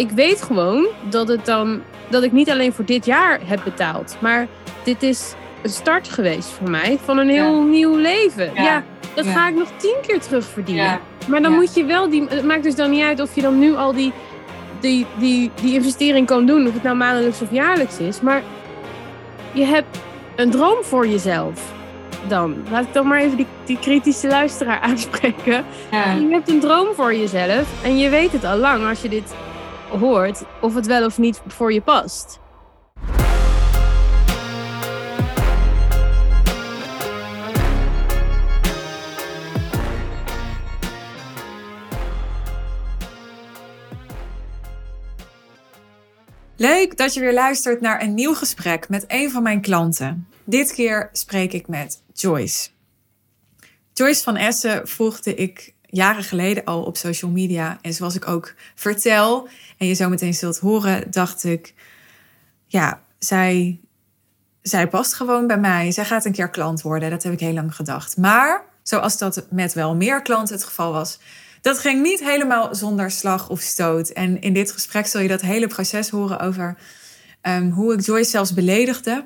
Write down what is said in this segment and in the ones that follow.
ik weet gewoon dat het dan dat ik niet alleen voor dit jaar heb betaald, maar dit is een start geweest voor mij van een heel nieuw leven. Ja, dat ga ik nog tien keer terug verdienen. Maar dan moet je wel die. Het maakt dus dan niet uit of je dan nu al die, die, die, die investering kan doen, of het nou maandelijks of jaarlijks is. Maar je hebt een droom voor jezelf. Dan laat ik dan maar even die, die kritische luisteraar aanspreken. Je hebt een droom voor jezelf en je weet het al lang als je dit hoort of het wel of niet voor je past. Leuk dat je weer luistert naar een nieuw gesprek met een van mijn klanten. Dit keer spreek ik met Joyce. Joyce van Essen volgde ik jaren geleden al op social media. En zoals ik ook vertel, en je zo meteen zult horen, dacht ik, ja, zij, zij past gewoon bij mij. Zij gaat een keer klant worden. Dat heb ik heel lang gedacht. Maar zoals dat met wel meer klanten het geval was, dat ging niet helemaal zonder slag of stoot. En in dit gesprek zul je dat hele proces horen over ehm, hoe ik Joyce zelfs beledigde.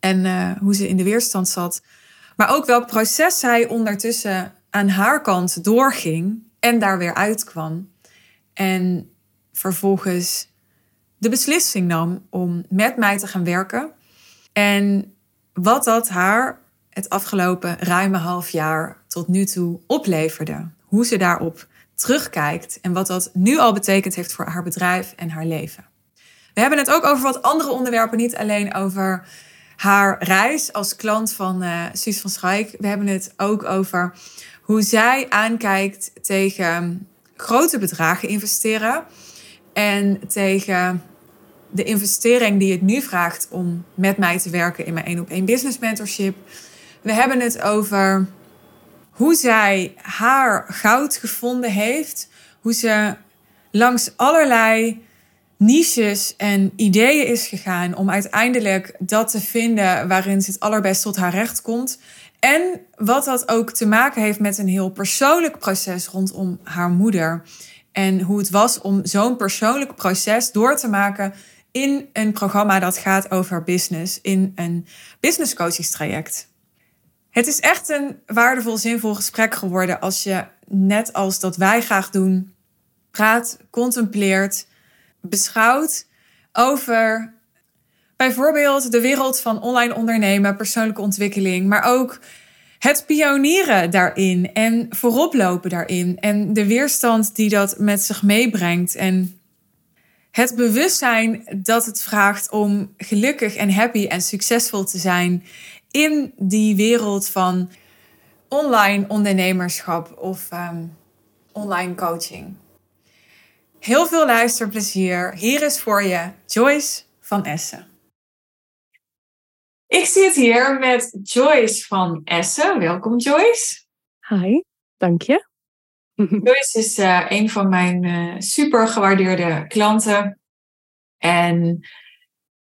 En uh, hoe ze in de weerstand zat. Maar ook welk proces zij ondertussen aan haar kant doorging en daar weer uitkwam. En vervolgens de beslissing nam om met mij te gaan werken. En wat dat haar het afgelopen ruime half jaar tot nu toe opleverde. Hoe ze daarop terugkijkt en wat dat nu al betekend heeft voor haar bedrijf en haar leven. We hebben het ook over wat andere onderwerpen, niet alleen over haar reis als klant van uh, Suus van Schaik. We hebben het ook over hoe zij aankijkt tegen grote bedragen investeren en tegen de investering die het nu vraagt om met mij te werken in mijn één op één business mentorship. We hebben het over hoe zij haar goud gevonden heeft, hoe ze langs allerlei niches en ideeën is gegaan om uiteindelijk dat te vinden waarin ze het allerbest tot haar recht komt. En wat dat ook te maken heeft met een heel persoonlijk proces rondom haar moeder. En hoe het was om zo'n persoonlijk proces door te maken in een programma dat gaat over business, in een business coachingstraject. Het is echt een waardevol, zinvol gesprek geworden als je, net als dat wij graag doen, praat, contempleert, beschouwt over bijvoorbeeld de wereld van online ondernemen, persoonlijke ontwikkeling, maar ook het pionieren daarin en vooroplopen daarin en de weerstand die dat met zich meebrengt en het bewustzijn dat het vraagt om gelukkig en happy en succesvol te zijn in die wereld van online ondernemerschap of ehm, online coaching. Heel veel luisterplezier. Hier is voor je Joyce van Essen. Ik zit hier met Joyce van Essen. Welkom Joyce. Hi, dank je. Joyce is uh, een van mijn uh, super gewaardeerde klanten. En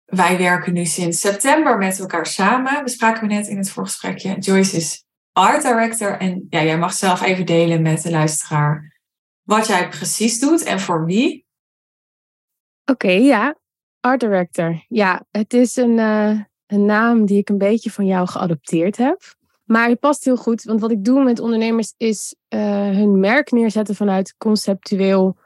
wij werken nu sinds september met elkaar samen. Bespraken we net in het voorgesprekje. Joyce is art director. En ja, jij mag zelf even delen met de luisteraar wat jij precies doet en voor wie. Oké, ja. Art director. Ja, het is een, uh, een naam die ik een beetje van jou geadopteerd heb. Maar het past heel goed, want wat ik doe met ondernemers is uh, hun merk neerzetten vanuit conceptueel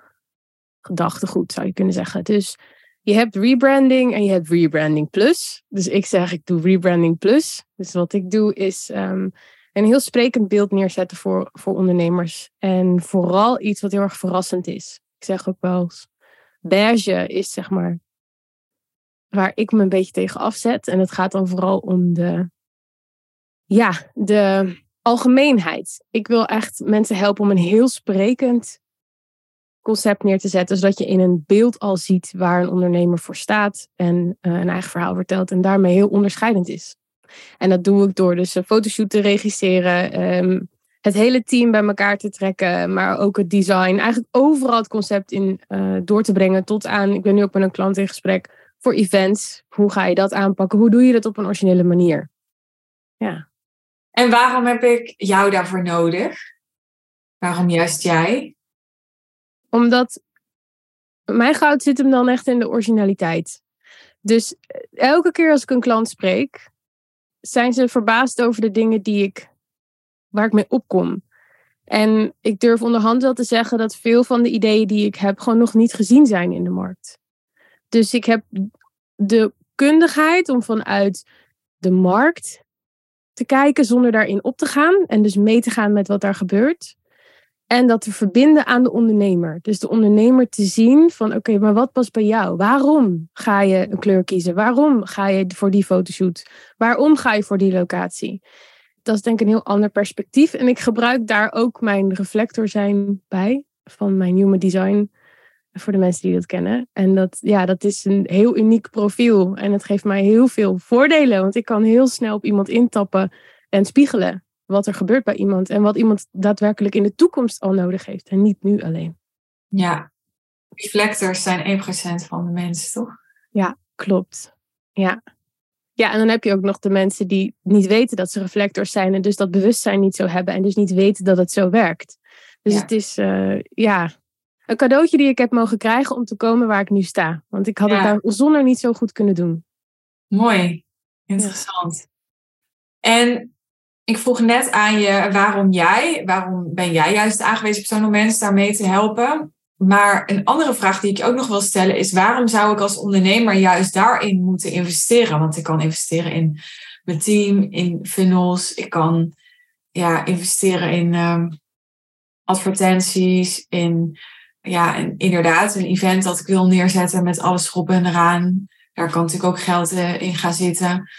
gedachtegoed, zou je kunnen zeggen. Dus je hebt rebranding en je hebt rebranding plus. Dus ik zeg, ik doe rebranding plus. Dus wat ik doe is um, een heel sprekend beeld neerzetten voor, voor ondernemers. En vooral iets wat heel erg verrassend is. Ik zeg ook wel eens, beige is zeg maar waar ik me een beetje tegen afzet. En het gaat dan vooral om de, ja, de algemeenheid. Ik wil echt mensen helpen om een heel sprekend concept neer te zetten, zodat je in een beeld al ziet waar een ondernemer voor staat en uh, een eigen verhaal vertelt en daarmee heel onderscheidend is. En dat doe ik door dus een fotoshoot te regisseren, um, het hele team bij elkaar te trekken, maar ook het design. Eigenlijk overal het concept in uh, door te brengen tot aan, ik ben nu ook met een klant in gesprek voor events. Hoe ga je dat aanpakken? Hoe doe je dat op een originele manier? Ja. En waarom heb ik jou daarvoor nodig? Waarom juist jij? Omdat mijn goud zit hem dan echt in de originaliteit. Dus eh, elke keer als ik een klant spreek, zijn ze verbaasd over de dingen die ik, waar ik mee opkom. En ik durf onderhand wel te zeggen dat veel van de ideeën die ik heb gewoon nog niet gezien zijn in de markt. Dus ik heb de kundigheid om vanuit de markt te kijken zonder daarin op te gaan en dus mee te gaan met wat daar gebeurt. En dat te verbinden aan de ondernemer. Dus de ondernemer te zien van oké, maar wat past bij jou? Waarom ga je een kleur kiezen? Waarom ga je voor die fotoshoot? Waarom ga je voor die locatie? Dat is denk ik een heel ander perspectief. En ik gebruik daar ook mijn reflector zijn bij van mijn human design. Voor de mensen die dat kennen. En dat, ja, dat is een heel uniek profiel. En het geeft mij heel veel voordelen. Want ik kan heel snel op iemand intappen en spiegelen wat er gebeurt bij iemand en wat iemand daadwerkelijk in de toekomst al nodig heeft en niet nu alleen. Ja, reflectors zijn 1% van de mensen, toch? Ja, klopt. Ja. Ja, en dan heb je ook nog de mensen die niet weten dat ze reflectors zijn en dus dat bewustzijn niet zo hebben en dus niet weten dat het zo werkt. Dus het is, uh, ja, een cadeautje die ik heb mogen krijgen om te komen waar ik nu sta. Want ik had het daar zonder niet zo goed kunnen doen. Mooi, interessant. En ik vroeg net aan je waarom jij, waarom ben jij juist de aangewezen persoon om mensen daarmee te helpen? Maar een andere vraag die ik ook nog wil stellen is: waarom zou ik als ondernemer juist daarin moeten investeren? Want ik kan investeren in mijn team, in funnels, ik kan ja, investeren in um, advertenties, in ja, en inderdaad een event dat ik wil neerzetten met alles erop en eraan. Daar kan natuurlijk ook geld eh, in gaan zitten.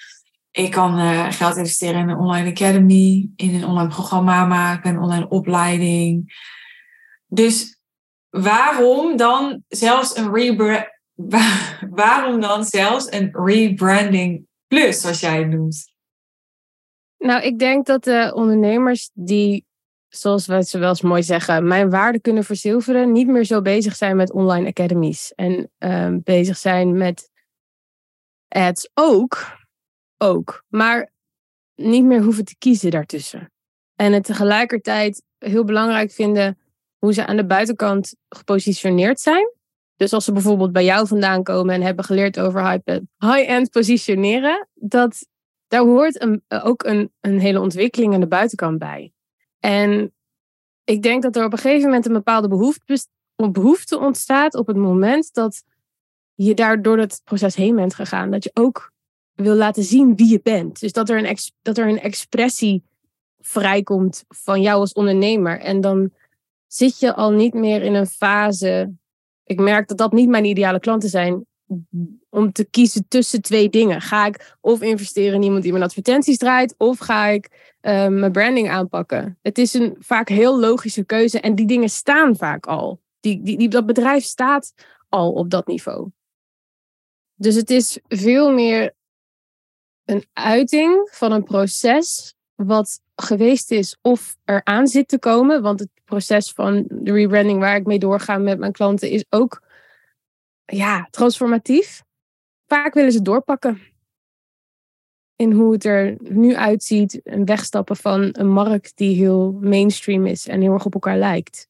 Ik kan uh, geld investeren in een online academy, in een online programma maken, een online opleiding. Dus waarom dan zelfs een rebrand, waarom dan zelfs een rebranding plus, zoals jij het noemt? Nou, ik denk dat de ondernemers die, zoals we ze wel eens mooi zeggen, mijn waarde kunnen verzilveren, niet meer zo bezig zijn met online academies en uh, bezig zijn met ads ook, ook. Maar niet meer hoeven te kiezen daartussen. En het tegelijkertijd heel belangrijk vinden hoe ze aan de buitenkant gepositioneerd zijn. Dus als ze bijvoorbeeld bij jou vandaan komen en hebben geleerd over high-end positioneren, dat, daar hoort een, ook een, een hele ontwikkeling aan de buitenkant bij. En ik denk dat er op een gegeven moment een bepaalde behoefte, ontstaat op het moment dat je daar door het proces heen bent gegaan. Dat je ook wil laten zien wie je bent. Dus dat er een, dat er een expressie vrijkomt van jou als ondernemer. En dan zit je al niet meer in een fase. Ik merk dat dat niet mijn ideale klanten zijn. Om te kiezen tussen twee dingen. Ga ik of investeren in iemand die mijn advertenties draait, of ga ik uh, mijn branding aanpakken? Het is een vaak heel logische keuze en die dingen staan vaak al. Die, die, dat bedrijf staat al op dat niveau. Dus het is veel meer een uiting van een proces wat geweest is of eraan zit te komen. Want het proces van de rebranding waar ik mee doorga met mijn klanten is ook ja, transformatief. Vaak willen ze doorpakken in hoe het er nu uitziet. En wegstappen van een markt die heel mainstream is en heel erg op elkaar lijkt.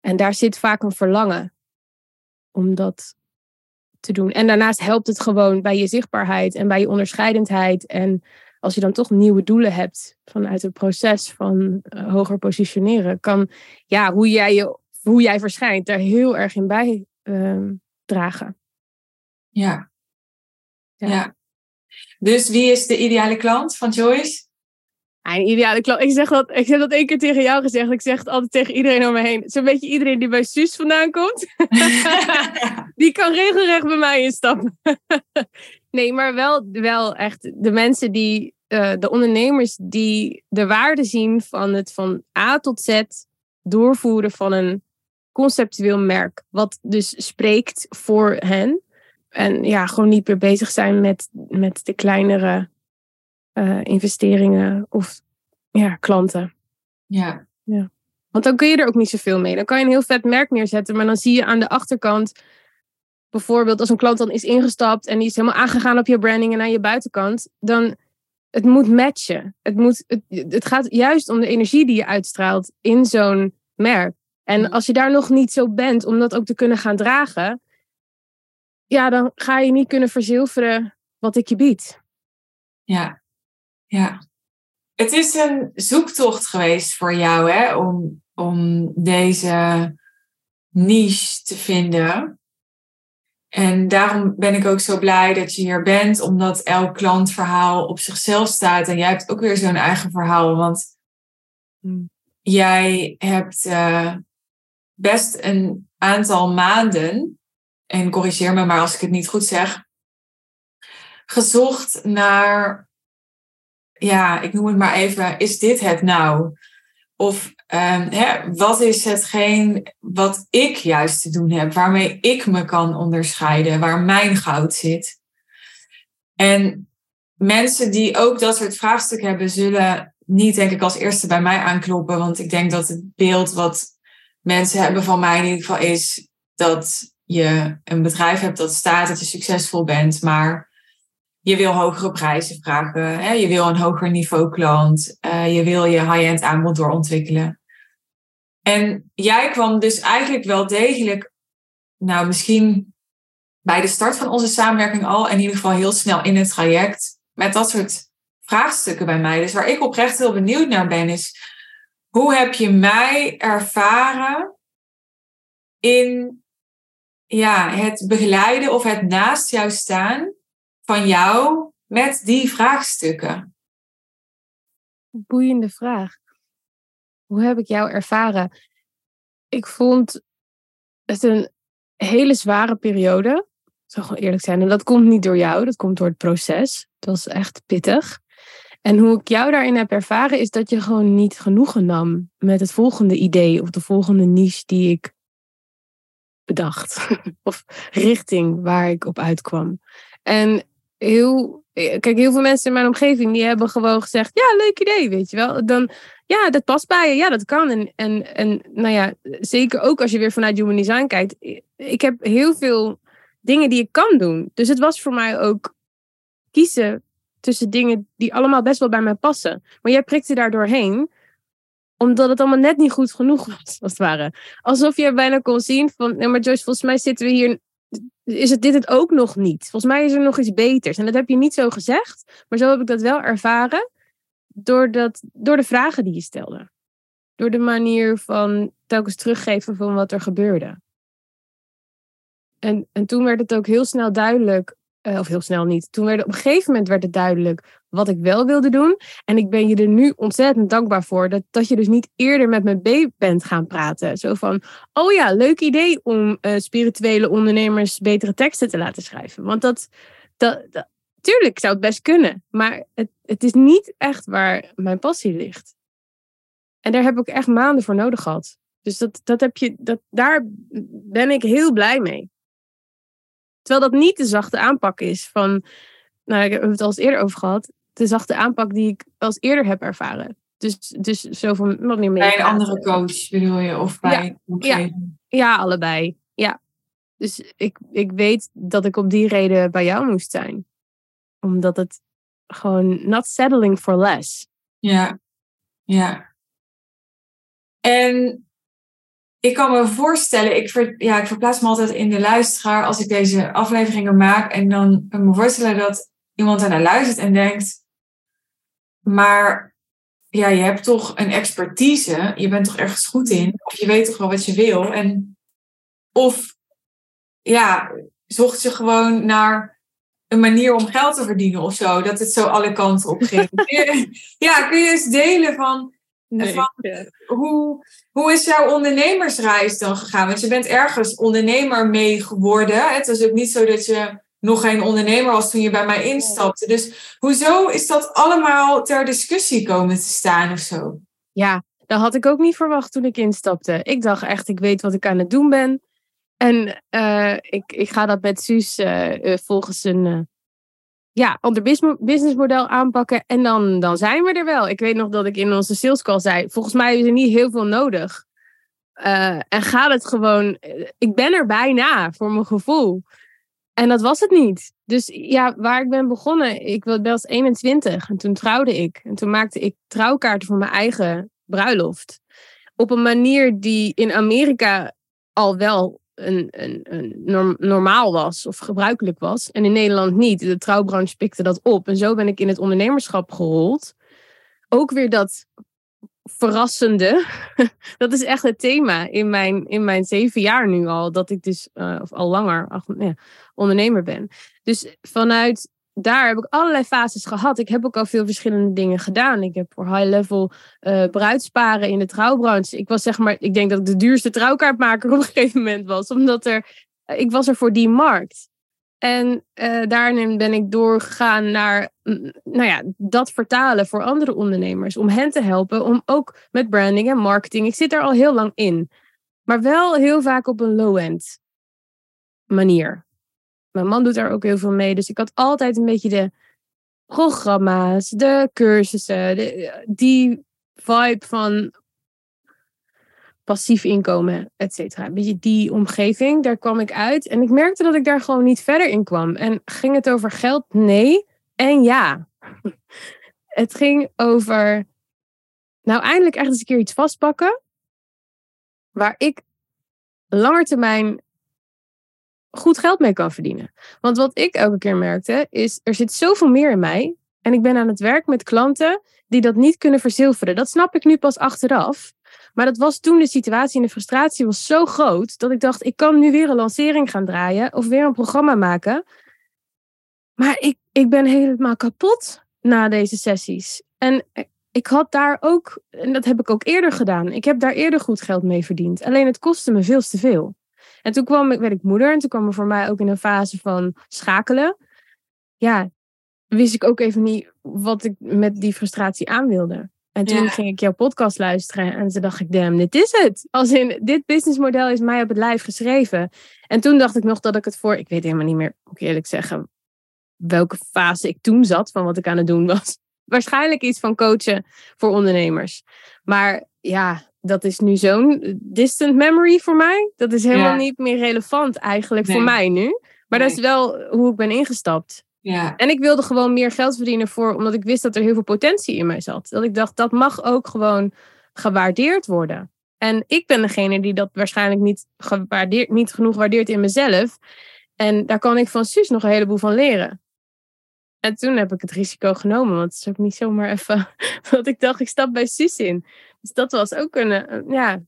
En daar zit vaak een verlangen om dat te doen. En daarnaast helpt het gewoon bij je zichtbaarheid en bij je onderscheidendheid. En als je dan toch nieuwe doelen hebt vanuit het proces van uh, hoger positioneren, kan ja, hoe, jij je, hoe jij verschijnt daar heel erg in bijdragen. Ehm, ja. ja. ja. Dus wie is de ideale klant van Joyce? Een ideale klant. Ik zeg dat, ik heb dat één keer tegen jou gezegd. Ik zeg het altijd tegen iedereen om me heen. Zo'n beetje iedereen die bij Suus vandaan komt. die kan regelrecht bij mij instappen. nee, maar wel, wel echt de mensen die, uh, de ondernemers die de waarde zien van het van A tot Z doorvoeren van een conceptueel merk. Wat dus spreekt voor hen. En ja, gewoon niet meer bezig zijn met, met de kleinere uh, investeringen of ja, klanten. Ja. ja. Want dan kun je er ook niet zoveel mee. Dan kan je een heel vet merk neerzetten, maar dan zie je aan de achterkant, bijvoorbeeld als een klant dan is ingestapt en die is helemaal aangegaan op je branding en aan je buitenkant, dan het moet matchen. Het, moet, het, het gaat juist om de energie die je uitstraalt in zo'n merk. En als je daar nog niet zo bent om dat ook te kunnen gaan dragen, ja, dan ga je niet kunnen verzilveren wat ik je bied. Ja, ja. Het is een zoektocht geweest voor jou, hè, om, om deze niche te vinden. En daarom ben ik ook zo blij dat je hier bent, omdat elk klantverhaal op zichzelf staat. En jij hebt ook weer zo'n eigen verhaal, want hmm. jij hebt uh, best een aantal maanden, en corrigeer me maar als ik het niet goed zeg, gezocht naar, ja, ik noem het maar even, is dit het nou? Of um, hè, wat is hetgeen wat ik juist te doen heb, waarmee ik me kan onderscheiden, waar mijn goud zit? En mensen die ook dat soort vraagstukken hebben, zullen niet, denk ik, als eerste bij mij aankloppen. Want ik denk dat het beeld wat mensen hebben van mij in ieder geval is dat je een bedrijf hebt dat staat, dat je succesvol bent, maar je wil hogere prijzen vragen, hè? je wil een hoger niveau klant, uh, je wil je high-end aanbod doorontwikkelen. En jij kwam dus eigenlijk wel degelijk, nou misschien bij de start van onze samenwerking al, in ieder geval heel snel in het traject, met dat soort vraagstukken bij mij. Dus waar ik oprecht heel benieuwd naar ben, is hoe heb je mij ervaren in ja, het begeleiden of het naast jou staan van jou met die vraagstukken? Boeiende vraag. Hoe heb ik jou ervaren? Ik vond het een hele zware periode. Ik gewoon eerlijk zijn. En dat komt niet door jou, dat komt door het proces. Het was echt pittig. En hoe ik jou daarin heb ervaren, is dat je gewoon niet genoegen nam met het volgende idee of de volgende niche die ik bedacht. of richting waar ik op uitkwam. En heel. Kijk, heel veel mensen in mijn omgeving die hebben gewoon gezegd: Ja, leuk idee, weet je wel. Dan, ja, dat past bij je. Ja, dat kan. En, en, en nou ja, zeker ook als je weer vanuit Human Design kijkt. Ik heb heel veel dingen die ik kan doen. Dus het was voor mij ook kiezen tussen dingen die allemaal best wel bij mij passen. Maar jij prikte daar doorheen omdat het allemaal net niet goed genoeg was, als het ware. Alsof je bijna kon zien van, nee maar Joyce, volgens mij zitten we hier is het dit het ook nog niet. Volgens mij is er nog iets beters. En dat heb je niet zo gezegd, maar zo heb ik dat wel ervaren door, dat, door de vragen die je stelde. Door de manier van telkens teruggeven van wat er gebeurde. En, en toen werd het ook heel snel duidelijk eh, of heel snel niet. Toen werd op een gegeven moment werd het duidelijk wat ik wel wilde doen. En ik ben je er nu ontzettend dankbaar voor dat, dat je dus niet eerder met me B bent gaan praten. Zo van, oh ja, leuk idee om uh, spirituele ondernemers betere teksten te laten schrijven. Want dat, dat, dat, tuurlijk zou het best kunnen, maar het, het is niet echt waar mijn passie ligt. En daar heb ik echt maanden voor nodig gehad. Dus dat, dat heb je, dat, daar ben ik heel blij mee. Terwijl dat niet de zachte aanpak is van, nou, ik heb het al eens eerder over gehad, de zachte aanpak die ik als eerder heb ervaren. Dus, dus zo van wat meer Bij een andere coach bedoel je? Of bij ja, ja, ja, allebei. Ja. Dus ik, ik weet dat ik op die reden bij jou moest zijn. Omdat het gewoon not settling for less. Ja, ja. En ik kan me voorstellen, ik, ver, ja, ik verplaats me altijd in de luisteraar als ik deze afleveringen maak. En dan kan ik me voorstellen dat iemand ernaar luistert en denkt: Maar ja, je hebt toch een expertise, je bent toch ergens goed in, of je weet toch wel wat je wil. En, of ja, zocht ze gewoon naar een manier om geld te verdienen of zo, dat het zo alle kanten op ging. ja, kun je eens delen van Nee, hoe, hoe is jouw ondernemersreis dan gegaan? Want je bent ergens ondernemer mee geworden. Het is ook niet zo dat je nog geen ondernemer was toen je bij mij instapte. Dus hoezo is dat allemaal ter discussie komen te staan of zo? Ja, dat had ik ook niet verwacht toen ik instapte. Ik dacht echt, ik weet wat ik aan het doen ben. En uh, ik, ik ga dat met Suus uh, volgens een ja, ander businessmodel aanpakken en dan, dan zijn we er wel. Ik weet nog dat ik in onze sales call zei, volgens mij is er niet heel veel nodig. Uh, en gaat het gewoon, eh, ik ben er bijna voor mijn gevoel. En dat was het niet. Dus ja, waar ik ben begonnen, ik was 21 en toen trouwde ik. En toen maakte ik trouwkaarten voor mijn eigen bruiloft. op een manier die in Amerika al wel een, een, een normaal was of gebruikelijk was. En in Nederland niet. De trouwbranche pikte dat op. En zo ben ik in het ondernemerschap gerold. Ook weer dat verrassende. dat is echt het thema in mijn, in mijn zeven jaar nu al. Dat ik dus, uh, of al langer, ja, ondernemer ben. Dus vanuit daar heb ik allerlei fases gehad. Ik heb ook al veel verschillende dingen gedaan. Ik heb voor high-level uh, bruidsparen in de trouwbranche. Ik was zeg maar, ik denk dat ik de duurste trouwkaartmaker op een gegeven moment was. Omdat er, uh, ik was er voor die markt. En uh, daarin ben ik doorgegaan naar, nou ja, dat vertalen voor andere ondernemers. Om hen te helpen, om ook met branding en marketing. Ik zit er al heel lang in. Maar wel heel vaak op een low-end manier. Mijn man doet daar ook heel veel mee. Dus ik had altijd een beetje de programma's, de cursussen, die vibe van passief inkomen, et cetera. Een beetje die omgeving, daar kwam ik uit. En ik merkte dat ik daar gewoon niet verder in kwam. En ging het over geld? Nee. En ja. Het ging over, nou eindelijk echt eens een keer iets vastpakken. Waar ik langetermijn goed geld mee kan verdienen. Want wat ik elke keer merkte, is er zit zoveel meer in mij. En ik ben aan het werk met klanten die dat niet kunnen verzilveren. Dat snap ik nu pas achteraf. Maar dat was toen de situatie en de frustratie was zo groot dat ik dacht, ik kan nu weer een lancering gaan draaien of weer een programma maken. Maar ik, ik ben helemaal kapot na deze sessies. En ik had daar ook, en dat heb ik ook eerder gedaan, ik heb daar eerder goed geld mee verdiend. Alleen het kostte me veel te veel. En toen kwam ik, werd ik moeder en toen kwam er voor mij ook in een fase van schakelen. Ja, wist ik ook even niet wat ik met die frustratie aan wilde. En toen ging ik jouw podcast luisteren en toen dacht ik, damn, dit is het. Als in, dit businessmodel is mij op het lijf geschreven. En toen dacht ik nog dat ik het voor, ik weet helemaal niet meer, moet ik eerlijk zeggen, welke fase ik toen zat van wat ik aan het doen was. Waarschijnlijk iets van coachen voor ondernemers. Maar ja, dat is nu zo'n distant memory voor mij. Dat is helemaal niet meer relevant eigenlijk voor mij nu. Maar dat is wel hoe ik ben ingestapt. Ja. En ik wilde gewoon meer geld verdienen voor, omdat ik wist dat er heel veel potentie in mij zat. Dat ik dacht, dat mag ook gewoon gewaardeerd worden. En ik ben degene die dat waarschijnlijk niet, gewaardeerd, niet genoeg waardeert in mezelf. En daar kan ik van Suus nog een heleboel van leren. En toen heb ik het risico genomen, want het is ook niet zomaar even dat ik dacht, ik stap bij Suus in. Dus dat was ook een, ja.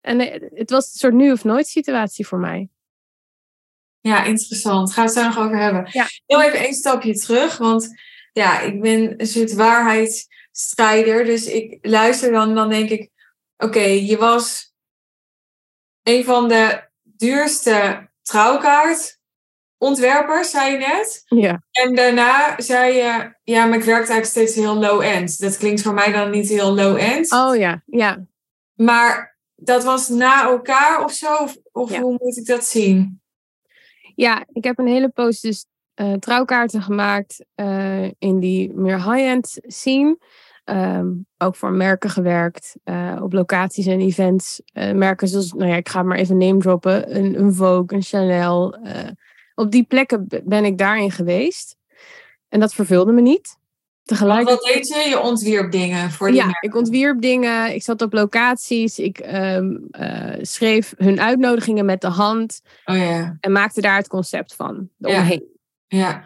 En eh, het was een soort nu of nooit situatie voor mij. Ja, interessant. Gaan we het daar nog over hebben. Ja. Heel even één stapje terug, want ja, ik ben een soort waarheidsstrijder. Dus ik luister dan, dan denk ik, oké, je was een van de duurste trouwkaartontwerpers, zei je net. Ja. En daarna zei je, ja, maar ik werkte eigenlijk steeds heel low-end. Dat klinkt voor mij dan niet heel low-end. Oh ja, ja. Maar dat was na elkaar of zo? Of, of hoe moet ik dat zien? Ja, ik heb een hele post dus uh, trouwkaarten gemaakt uh, in die meer high-end scene. Um, ook voor merken gewerkt, uh, op locaties en events. merken zoals, nou ja, ik ga maar even name droppen. Een, een Vogue, een Chanel. Op die plekken ben ik daarin geweest. En dat vervulde me niet. Tegelijk... Wat deed je? Je ontwierp dingen voor die Ja, ik ontwierp dingen. Ik zat op locaties. Ik um, uh, schreef hun uitnodigingen met de hand. Oh, ja. En maakte daar het concept van. Omheen. Ja.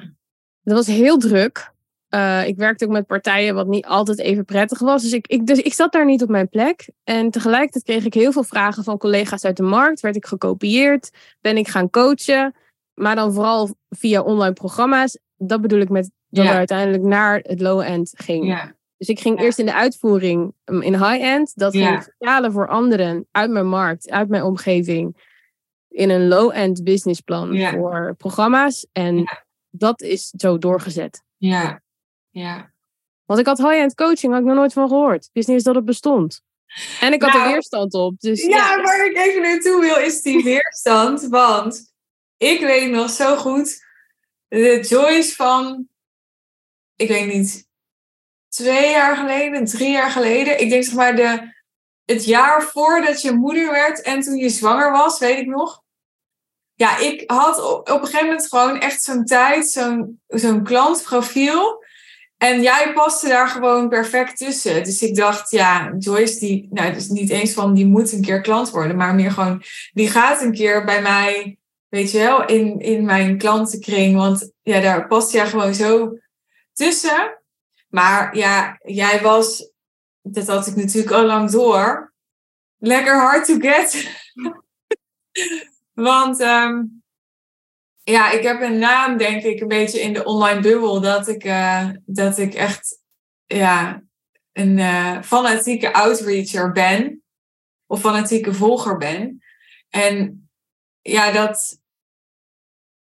Dat was heel druk. Uh, ik werkte ook met partijen wat niet altijd even prettig was. Dus ik, ik, dus ik zat daar niet op mijn plek. En tegelijkertijd kreeg ik heel veel vragen van collega's uit de markt. Werd ik gekopieerd? Ben ik gaan coachen? Maar dan vooral via online programma's. Dat bedoel ik met dat ja. uiteindelijk naar het low-end ging. Ja. Dus ik ging eerst in de uitvoering um, in high-end. Dat ging vertalen voor anderen uit mijn markt, uit mijn omgeving. In een low-end businessplan voor programma's. En dat is zo doorgezet. Ja, ja. Want ik had high-end coaching, had ik nog nooit van gehoord. Ik wist niet eens dat het bestond. En ik had nou, er weerstand op. Dus, ja, ja, waar ik even naartoe wil is die weerstand. want ik weet nog zo goed de Joyce van ik weet niet, twee jaar geleden, drie jaar geleden. Ik denk zeg maar de, het jaar voordat je moeder werd en toen je zwanger was, weet ik nog. Ja, ik had op, een gegeven moment gewoon echt zo'n tijd, zo'n zo'n klantprofiel. En jij paste daar gewoon perfect tussen. Dus ik dacht, ja, Joyce, die, nou, dus niet eens van die moet een keer klant worden, maar meer gewoon, die gaat een keer bij mij, weet je wel, in, in mijn klantenkring. Want ja, daar past jij gewoon zo tussen. Maar ja, jij was, dat had ik natuurlijk al lang door, lekker hard to get. Want um, ja, ik heb een naam, denk ik, een beetje in de online bubbel. Dat ik, uh, dat ik echt ja, een uh, fanatieke outreacher ben. Of fanatieke volger ben. En ja, dat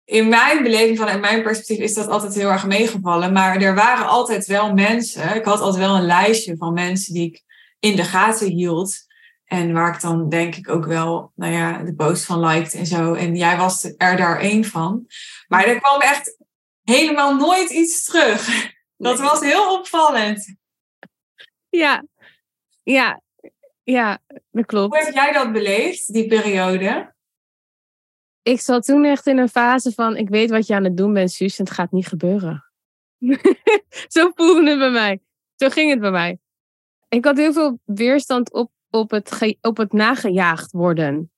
in mijn beleving, vanuit mijn perspectief, is dat altijd heel erg meegevallen. Maar er waren altijd wel mensen. Ik had altijd wel een lijstje van mensen die ik in de gaten hield. En waar ik dan denk ik ook wel, nou ja, de post van liked en zo. En jij was er daar één van. Maar er kwam echt helemaal nooit iets terug. Dat was heel opvallend. Ja, ja, ja, dat klopt. Hoe heb jij dat beleefd, die periode? Ik zat toen echt in een fase van, ik weet wat je aan het doen bent, Suus, en het gaat niet gebeuren. Zo voelde het bij mij. Zo ging het bij mij. Ik had heel veel weerstand op op het, op het nagejaagd worden.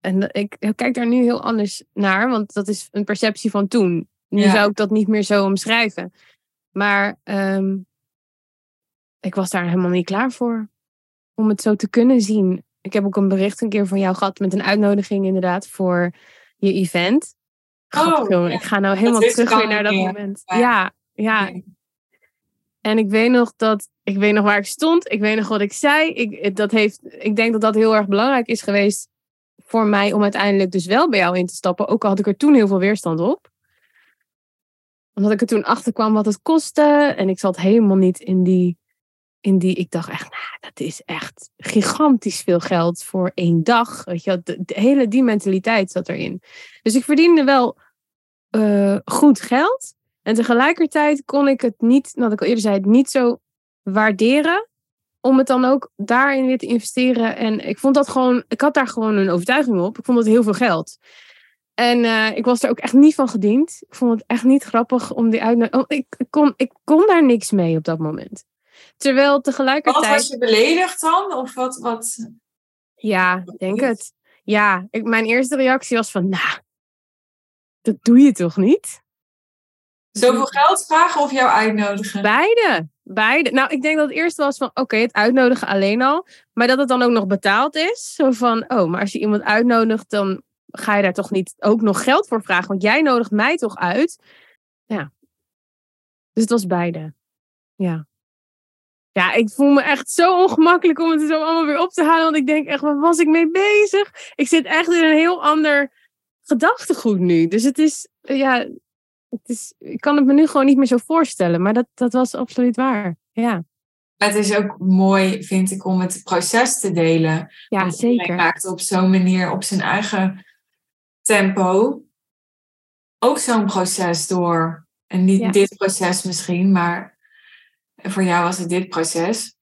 En ik, kijk daar nu heel anders naar, want dat is een perceptie van toen. Nu zou ik dat niet meer zo omschrijven. Maar um, ik was daar helemaal niet klaar voor. Om het zo te kunnen zien. Ik heb ook een bericht een keer van jou gehad met een uitnodiging inderdaad voor je event. Oh, ja. Ik ga nou helemaal terug weer naar dat moment. Ja, ja. En ik weet nog dat ik weet nog waar ik stond. Ik weet nog wat ik zei. Ik, dat heeft, ik denk dat dat heel erg belangrijk is geweest voor mij om uiteindelijk dus wel bij jou in te stappen. Ook al had ik er toen heel veel weerstand op. Omdat ik er toen achter kwam wat het kostte. En ik zat helemaal niet in die. In die ik dacht echt, nou, dat is echt gigantisch veel geld voor één dag. Weet je, de, de hele die mentaliteit zat erin. Dus ik verdiende wel uh, goed geld. En tegelijkertijd kon ik het niet, wat ik al eerder zei, het niet zo waarderen. Om het dan ook daarin weer te investeren. En ik vond dat gewoon, ik had daar gewoon een overtuiging op. Ik vond het heel veel geld. En uh, ik was er ook echt niet van gediend. Ik vond het echt niet grappig om die uitnodiging. Oh, ik, kon, ik kon daar niks mee op dat moment. Terwijl tegelijkertijd. Wat was je beledigd dan? Of wat? wat... Ja, ik denk het. Ja, ik, mijn eerste reactie was van, nou, dat doe je toch niet? Zoveel geld vragen of jou uitnodigen? Beide. Beide. Nou, ik denk dat het eerste was van, oké, het uitnodigen alleen al. Maar dat het dan ook nog betaald is. Zo van, oh, maar als je iemand uitnodigt, dan ga je daar toch niet ook nog geld voor vragen. Want jij nodigt mij toch uit. Ja. Dus het was beide. Ja. Ja, ik voel me echt zo ongemakkelijk om het zo allemaal weer op te halen. Want ik denk echt, waar was ik mee bezig? Ik zit echt in een heel ander gedachtegoed nu. Dus het is, ja, het is, ik kan het me nu gewoon niet meer zo voorstellen. Maar dat, dat was absoluut waar. Ja. Het is ook mooi, vind ik, om het proces te delen. Ja, Want zeker. Hij maakt op zo'n manier, op zijn eigen tempo, ook zo'n proces door. En niet dit proces misschien, maar voor jou was het dit proces.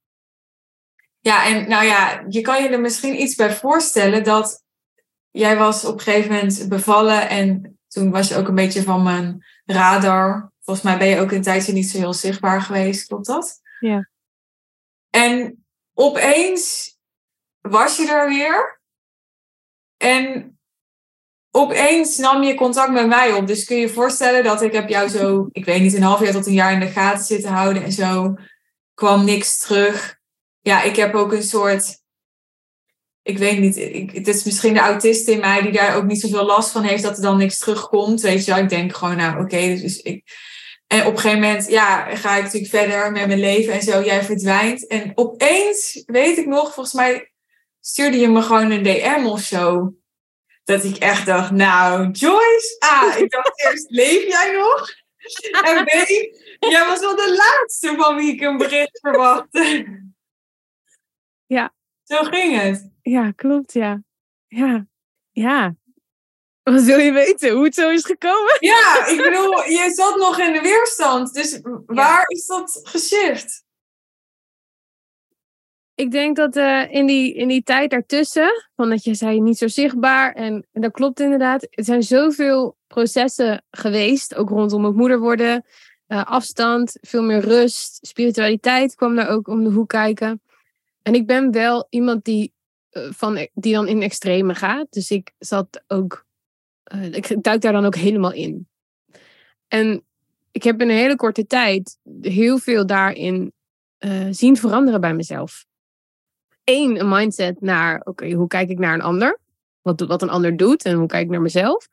Ja, en nou ja, je kan je er misschien iets bij voorstellen dat jij was op een gegeven moment bevallen en toen was je ook een beetje van mijn radar. Volgens mij ben je ook een tijdje niet zo heel zichtbaar geweest, klopt dat? Ja. En opeens was je er weer. En opeens nam je contact met mij op. Dus kun je je voorstellen dat ik heb jou zo, ik weet niet, een half jaar tot een jaar in de gaten zitten houden en zo. Kwam niks terug. Ja, ik heb ook een soort ik weet niet, het is misschien de autist in mij die daar ook niet zoveel last van heeft dat er dan niks terugkomt. Weet je wel, ik denk gewoon, nou oké, dus ik. En op een gegeven moment, ja, ga ik natuurlijk verder met mijn leven en zo. Jij verdwijnt. En opeens, weet ik nog, volgens mij stuurde je me gewoon een DM of zo. Dat ik echt dacht, nou, Joyce, ah, ik dacht eerst, leef jij nog? En B, jij was wel de laatste van wie ik een bericht verwachtte. Ja. Zo ging het. Ja, klopt, ja. Ja, ja. Wat wil je weten? Hoe het zo is gekomen? Ja, ik bedoel, je zat nog in de weerstand. Dus waar is dat geshift? Ik denk dat uh, in, die, in die tijd daartussen, van dat je zei niet zo zichtbaar, en, en dat klopt inderdaad, er zijn zoveel processen geweest, ook rondom het moeder worden, eh, afstand, veel meer rust. Spiritualiteit kwam daar ook om de hoek kijken. En ik ben wel iemand die, eh, van, die dan in extreme gaat. Dus ik zat ook, ik duik daar dan ook helemaal in. En ik heb in een hele korte tijd heel veel daarin zien veranderen bij mezelf. Een mindset naar, oké, hoe kijk ik naar een ander? Wat, wat een ander doet en hoe kijk ik naar mezelf?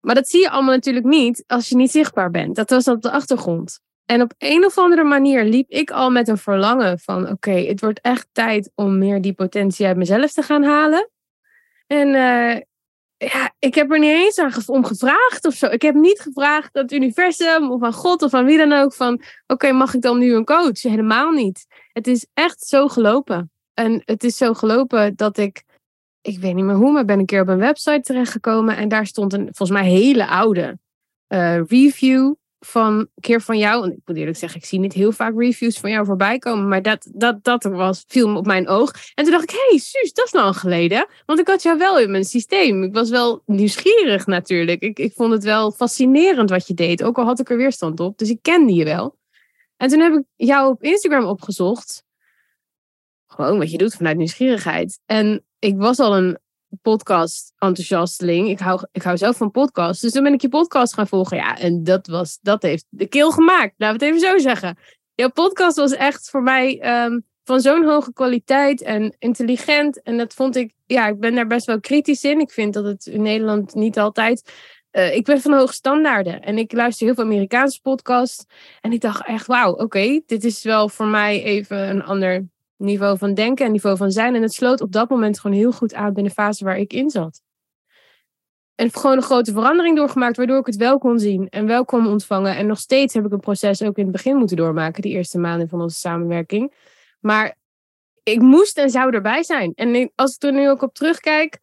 Maar dat zie je allemaal natuurlijk niet als je niet zichtbaar bent. Dat was op de achtergrond. En op een of andere manier liep ik al met een verlangen van: oké, het wordt echt tijd om meer die potentie uit mezelf te gaan halen. En uh, ja, ik heb er niet eens aan om gevraagd of zo. Ik heb niet gevraagd aan het universum of aan God of aan wie dan ook van: oké, mag ik dan nu een coach? Helemaal niet. Het is echt zo gelopen. En het is zo gelopen dat ik ik weet niet meer hoe, maar ben een keer op een website terechtgekomen. En daar stond een volgens mij hele oude uh, review van een keer van jou. En ik moet eerlijk zeggen, ik zie niet heel vaak reviews van jou voorbij komen. Maar dat, dat, dat was, viel me op mijn oog. En toen dacht ik, hé, hey, Suus, dat is lang geleden. Want ik had jou wel in mijn systeem. Ik was wel nieuwsgierig natuurlijk. Ik, ik vond het wel fascinerend wat je deed. Ook al had ik er weerstand op. Dus ik kende je wel. En toen heb ik jou op Instagram opgezocht. Gewoon wat je doet vanuit nieuwsgierigheid. En ik was al een podcast enthousiasteling. Ik hou, ik hou zelf van podcasts. Dus toen ben ik je podcast gaan volgen. Ja, en dat, was, dat heeft de keel gemaakt. Laten we het even zo zeggen. Jouw podcast was echt voor mij ehm, van zo'n hoge kwaliteit en intelligent. En dat vond ik, ja, ik ben daar best wel kritisch in. Ik vind dat het in Nederland niet altijd. Uh, ik ben van hoge standaarden en ik luister heel veel Amerikaanse podcasts. En ik dacht echt, wauw, oké, dit is wel voor mij even een ander niveau van denken en niveau van zijn. En het sloot op dat moment gewoon heel goed aan binnen de fase waar ik in zat. En gewoon een grote verandering doorgemaakt, waardoor ik het wel kon zien en wel kon ontvangen. En nog steeds heb ik een proces ook in het begin moeten doormaken, die eerste maanden van onze samenwerking. Maar ik moest en zou erbij zijn. En als ik er nu ook op terugkijk,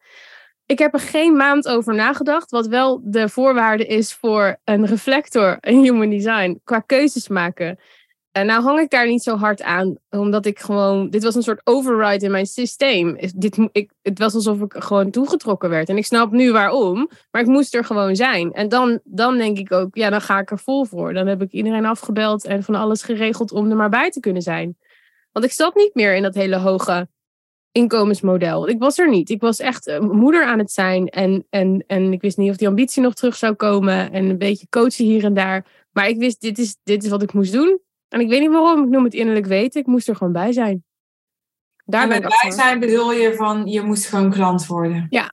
ik heb er geen maand over nagedacht, wat wel de voorwaarde is voor een reflector in human design, qua keuzes maken. En nou hang ik daar niet zo hard aan, omdat ik gewoon, dit was een soort override in mijn systeem. Dit, ik, het was alsof ik gewoon toegetrokken werd. En ik snap nu waarom, maar ik moest er gewoon zijn. En dan, dan denk ik ook, ja, dan ga ik er vol voor. Dan heb ik iedereen afgebeld en van alles geregeld om er maar bij te kunnen zijn. Want ik zat niet meer in dat hele hoge inkomensmodel. Ik was er niet. Ik was echt uh, moeder aan het zijn. En, en, en ik wist niet of die ambitie nog terug zou komen. En een beetje coachen hier en daar. Maar ik wist, dit is, dit is wat ik moest doen. En ik weet niet waarom, ik noem het innerlijk weten. Ik moest er gewoon bij zijn. Daar en met bij zijn bedoel je van, je moest gewoon klant worden? Ja,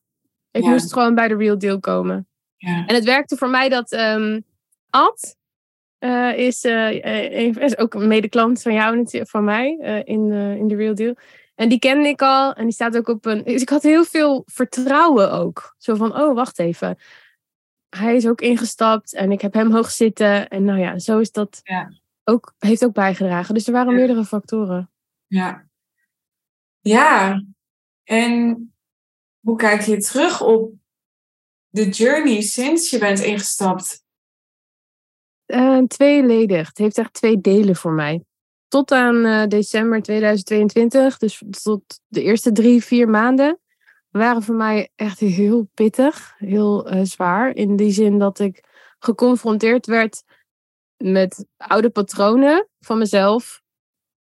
ik moest gewoon bij de real deal komen. Ja. En het werkte voor mij dat um, Ad uh, is, uh, is ook een medeklant van jou van mij uh, in, in de real deal. En die kende ik al en die staat ook op een... Dus ik had heel veel vertrouwen ook. Zo van, oh, wacht even. Hij is ook ingestapt en ik heb hem hoog zitten. En nou ja, zo is dat... Ja ook, heeft ook bijgedragen. Dus er waren meerdere factoren. Ja. Ja. En hoe kijk je terug op de journey sinds je bent ingestapt? Uh, tweeledig. Het heeft echt twee delen voor mij. Tot aan uh, december 2022, dus tot de eerste drie, vier maanden, waren voor mij echt heel pittig, heel uh, zwaar. In die zin dat ik geconfronteerd werd met oude patronen van mezelf,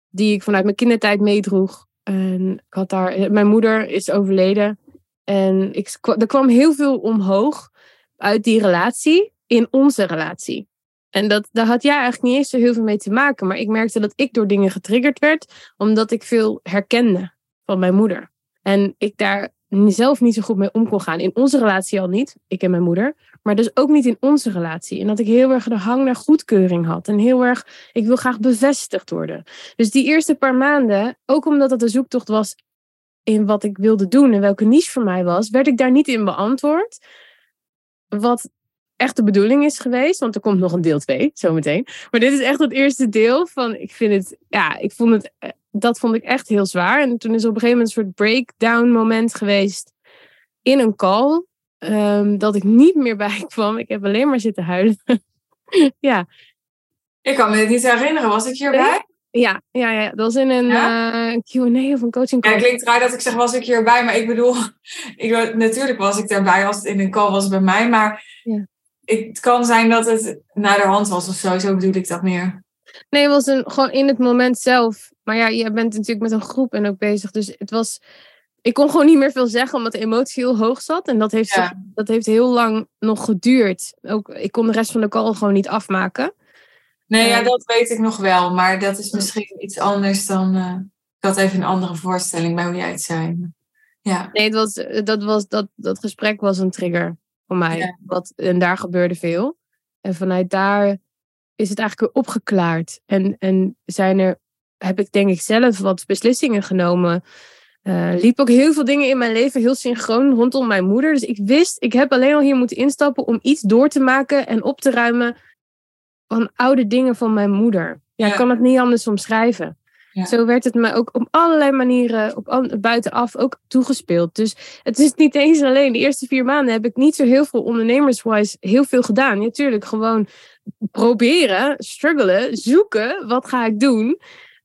die ik vanuit mijn kindertijd meedroeg. En ik had daar, mijn moeder is overleden. En ik, er kwam heel veel omhoog uit die relatie, in onze relatie. En dat, daar had jij eigenlijk niet eens zo heel veel mee te maken. Maar ik merkte dat ik door dingen getriggerd werd, omdat ik veel herkende van mijn moeder. En ik daar zelf niet zo goed mee om kon gaan. In onze relatie al niet, ik en mijn moeder. Maar dus ook niet in onze relatie. En dat ik heel erg de hang naar goedkeuring had. En heel erg, ik wil graag bevestigd worden. Dus die eerste paar maanden, ook omdat het een zoektocht was in wat ik wilde doen en welke niche voor mij was, werd ik daar niet in beantwoord. Wat echt de bedoeling is geweest, want er komt nog een deel 2, zometeen. Maar dit is echt het eerste deel van, ik vind het, ja, ik vond het, eh, dat vond ik echt heel zwaar. En toen is op een gegeven moment een soort breakdown moment geweest in een call um, dat ik niet meer bij kwam. Ik heb alleen maar zitten huilen. ja. Ik kan me het niet herinneren. Was ik hierbij? Ja, ja, ja, dat was in een ja? uh, Q&A of een coaching call. Ja, het klinkt raar dat ik zeg, was ik hierbij? Maar ik bedoel, ik, natuurlijk was ik daarbij als het in een call was bij mij. Maar ja. het kan zijn dat het naar de hand was of zo. Zo bedoel ik dat meer. Nee, het was een, gewoon in het moment zelf. Maar ja, je bent natuurlijk met een groep en ook bezig. Dus het was. Ik kon gewoon niet meer veel zeggen, omdat de emotie heel hoog zat. En dat heeft, dat heeft heel lang nog geduurd. Ook, ik kon de rest van de call gewoon niet afmaken. Nee, ja, Eh. dat weet ik nog wel. Maar dat is misschien iets anders dan... eh, ik had even een andere voorstelling bij hoe jij het zei. Ja, Nee, het was, dat, was, dat, dat gesprek was een trigger voor mij. Ja. Wat, en daar gebeurde veel. En vanuit daar is het eigenlijk weer opgeklaard. En, en zijn er, heb ik denk ik zelf wat beslissingen genomen. Eh liep ook heel veel dingen in mijn leven heel synchroon rondom mijn moeder. Dus ik wist, ik heb alleen al hier moeten instappen om iets door te maken en op te ruimen van oude dingen van mijn moeder. Ja, ik kan het niet anders omschrijven. Ja. Zo werd het me ook op allerlei manieren op, buitenaf ook toegespeeld. Dus het is niet eens alleen. De eerste vier maanden heb ik niet zo heel veel ondernemerswise heel veel gedaan. Natuurlijk gewoon proberen, struggelen, zoeken. Wat ga ik doen?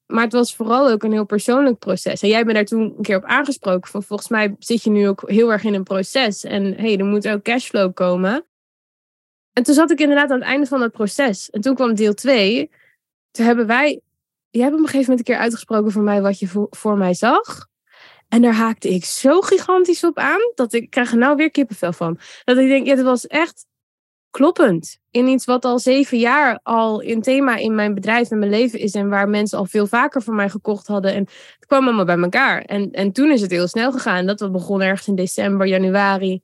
Maar het was vooral ook een heel persoonlijk proces. En jij bent daar toen een keer op aangesproken. Van volgens mij zit je nu ook heel erg in een proces. En hey, er moet ook cashflow komen. En toen zat ik inderdaad aan het einde van dat proces. En toen kwam deel 2. Toen hebben wij. Jij hebt op een gegeven moment een keer uitgesproken voor mij wat je voor, voor mij zag. En daar haakte ik zo gigantisch op aan. Dat ik ik krijg er nou weer kippenvel van. Dat ik denk, ja, dat was echt kloppend. In iets wat al zeven jaar al een thema in mijn bedrijf en mijn leven is. En waar mensen al veel vaker voor mij gekocht hadden. En het kwam allemaal bij elkaar. En, en toen is het heel snel gegaan. Dat begon ergens in december, januari.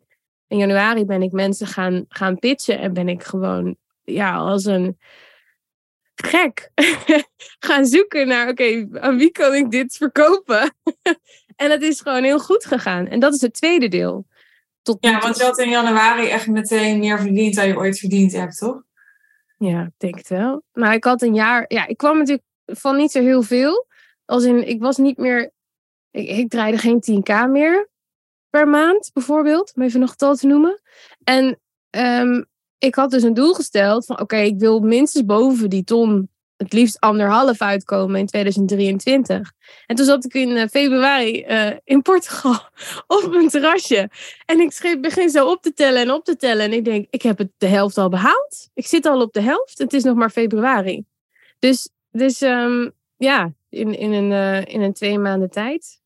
In januari ben ik mensen gaan, gaan pitchen. En ben ik gewoon, ja, als een gek gaan zoeken naar, oké, aan wie kan ik dit verkopen? en dat is gewoon heel goed gegaan. En dat is het tweede deel. Tot ja want je had in januari echt meteen meer verdiend dan je ooit verdiend hebt, toch? Ja, ik denk het wel. Nou, ik had een jaar. Ja, ik kwam natuurlijk van niet zo heel veel. Als in, ik was niet meer. Ik, ik draaide geen 10k meer per maand, bijvoorbeeld. Om even een getal te noemen. En ehm, ik had dus een doel gesteld van: oké, ik wil minstens boven die ton. Het liefst anderhalf uitkomen in 2023. En toen zat ik in eh, februari eh, in Portugal op mijn terrasje. En ik schreef, begin zo op te tellen en op te tellen. En ik denk, ik heb het de helft al behaald. Ik zit al op de helft. Het is nog maar februari. Dus, dus ehm, ja, in, in, een, eh, in een twee maanden tijd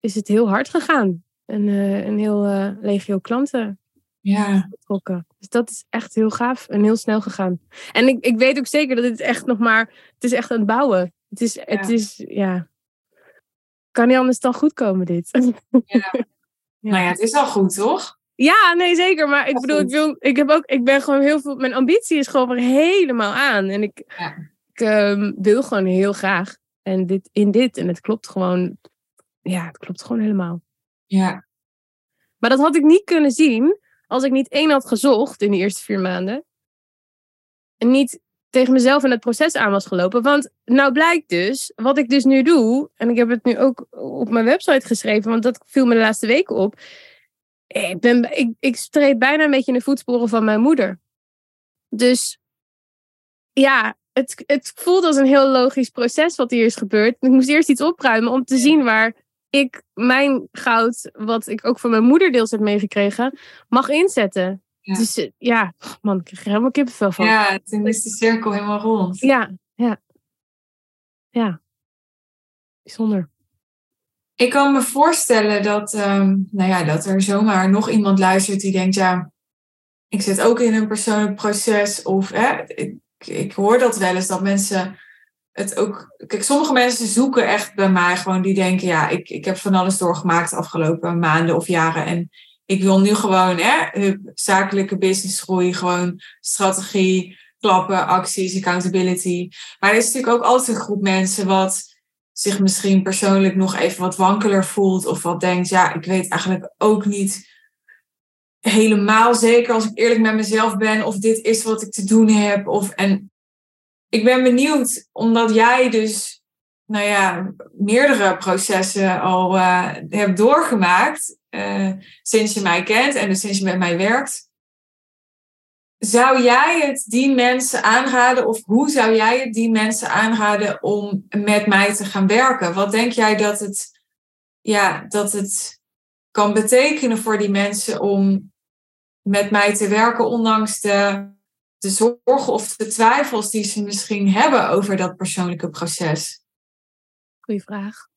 is het heel hard gegaan. En een heel legio klanten Ja. betrokken. Dus dat is echt heel gaaf en heel snel gegaan. En ik, ik weet ook zeker dat het echt nog maar... Het is echt aan het bouwen. Het is, het Ja. is ja... Kan niet anders dan goed komen, dit. Nou ja, het is al goed, toch? Ja, nee, zeker. Maar ik Ja, bedoel, ik, wil, ik heb ook, ik ben gewoon heel veel, mijn ambitie is gewoon weer helemaal aan. En ik, Ja. ik ehm, wil gewoon heel graag. En dit, in dit, en het klopt gewoon, ja, het klopt gewoon helemaal. Ja. Maar dat had ik niet kunnen zien als ik niet één had gezocht in die eerste vier maanden. En niet tegen mezelf in het proces aan was gelopen. Want nou blijkt dus, wat ik dus nu doe, en ik heb het nu ook op mijn website geschreven, want dat viel me de laatste weken op. Ik, ben, ik, ik streed bijna een beetje in de voetsporen van mijn moeder. Dus ja, het, het voelt als een heel logisch proces wat hier is gebeurd. Ik moest eerst iets opruimen om te zien waar ik mijn goud, wat ik ook van mijn moeder deels heb meegekregen, mag inzetten. Ja. Dus eh, ja, man, ik krijg er helemaal kippenvel van. ja, toen is de cirkel helemaal rond. ja, ja. Ja. Bijzonder. Ik kan me voorstellen dat, ehm, nou ja, dat er zomaar nog iemand luistert die denkt, ja, ik zit ook in een persoonlijk proces. Of hè, ik, ik hoor dat wel eens, dat mensen het ook... Kijk, sommige mensen zoeken echt bij mij gewoon, die denken, ja, ik, ik heb van alles doorgemaakt de afgelopen maanden of jaren. En ik wil nu gewoon hè, zakelijke businessgroei, gewoon strategie, klappen, acties, accountability. Maar er is natuurlijk ook altijd een groep mensen wat zich misschien persoonlijk nog even wat wankeler voelt. Of wat denkt, ja, ik weet eigenlijk ook niet helemaal zeker als ik eerlijk met mezelf ben. Of dit is wat ik te doen heb. Of, en ik ben benieuwd, omdat jij dus, nou ja, meerdere processen al eh, hebt doorgemaakt. eh, sinds je mij kent en dus sinds je met mij werkt. Zou jij het die mensen aanraden, of hoe zou jij het die mensen aanraden om met mij te gaan werken? Wat denk jij dat het, ja, dat het kan betekenen voor die mensen om met mij te werken, ondanks de, de zorgen of de twijfels die ze misschien hebben over dat persoonlijke proces? Goeie vraag.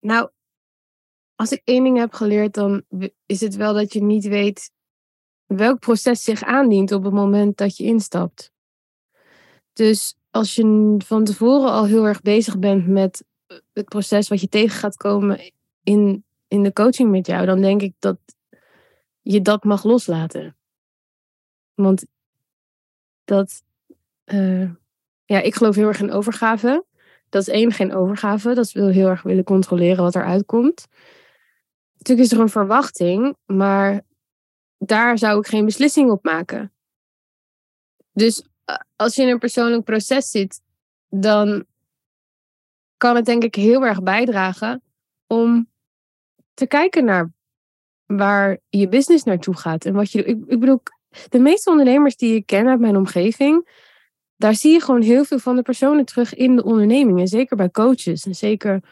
Nou, als ik één ding heb geleerd, dan is het wel dat je niet weet welk proces zich aandient op het moment dat je instapt. Dus als je van tevoren al heel erg bezig bent met het proces wat je tegen gaat komen in, in de coaching met jou, dan denk ik dat je dat mag loslaten. Want dat, uh, ja, ik geloof heel erg in overgave. Dat is één, geen overgave. Dat wil heel erg willen controleren wat er uitkomt. Natuurlijk is er een verwachting, maar daar zou ik geen beslissing op maken. Dus eh, als je in een persoonlijk proces zit, dan kan het denk ik heel erg bijdragen om te kijken naar waar je business naartoe gaat en wat je Ik, ik bedoel, de meeste ondernemers die ik ken uit mijn omgeving, daar zie je gewoon heel veel van de personen terug in de onderneming. En zeker bij coaches en zeker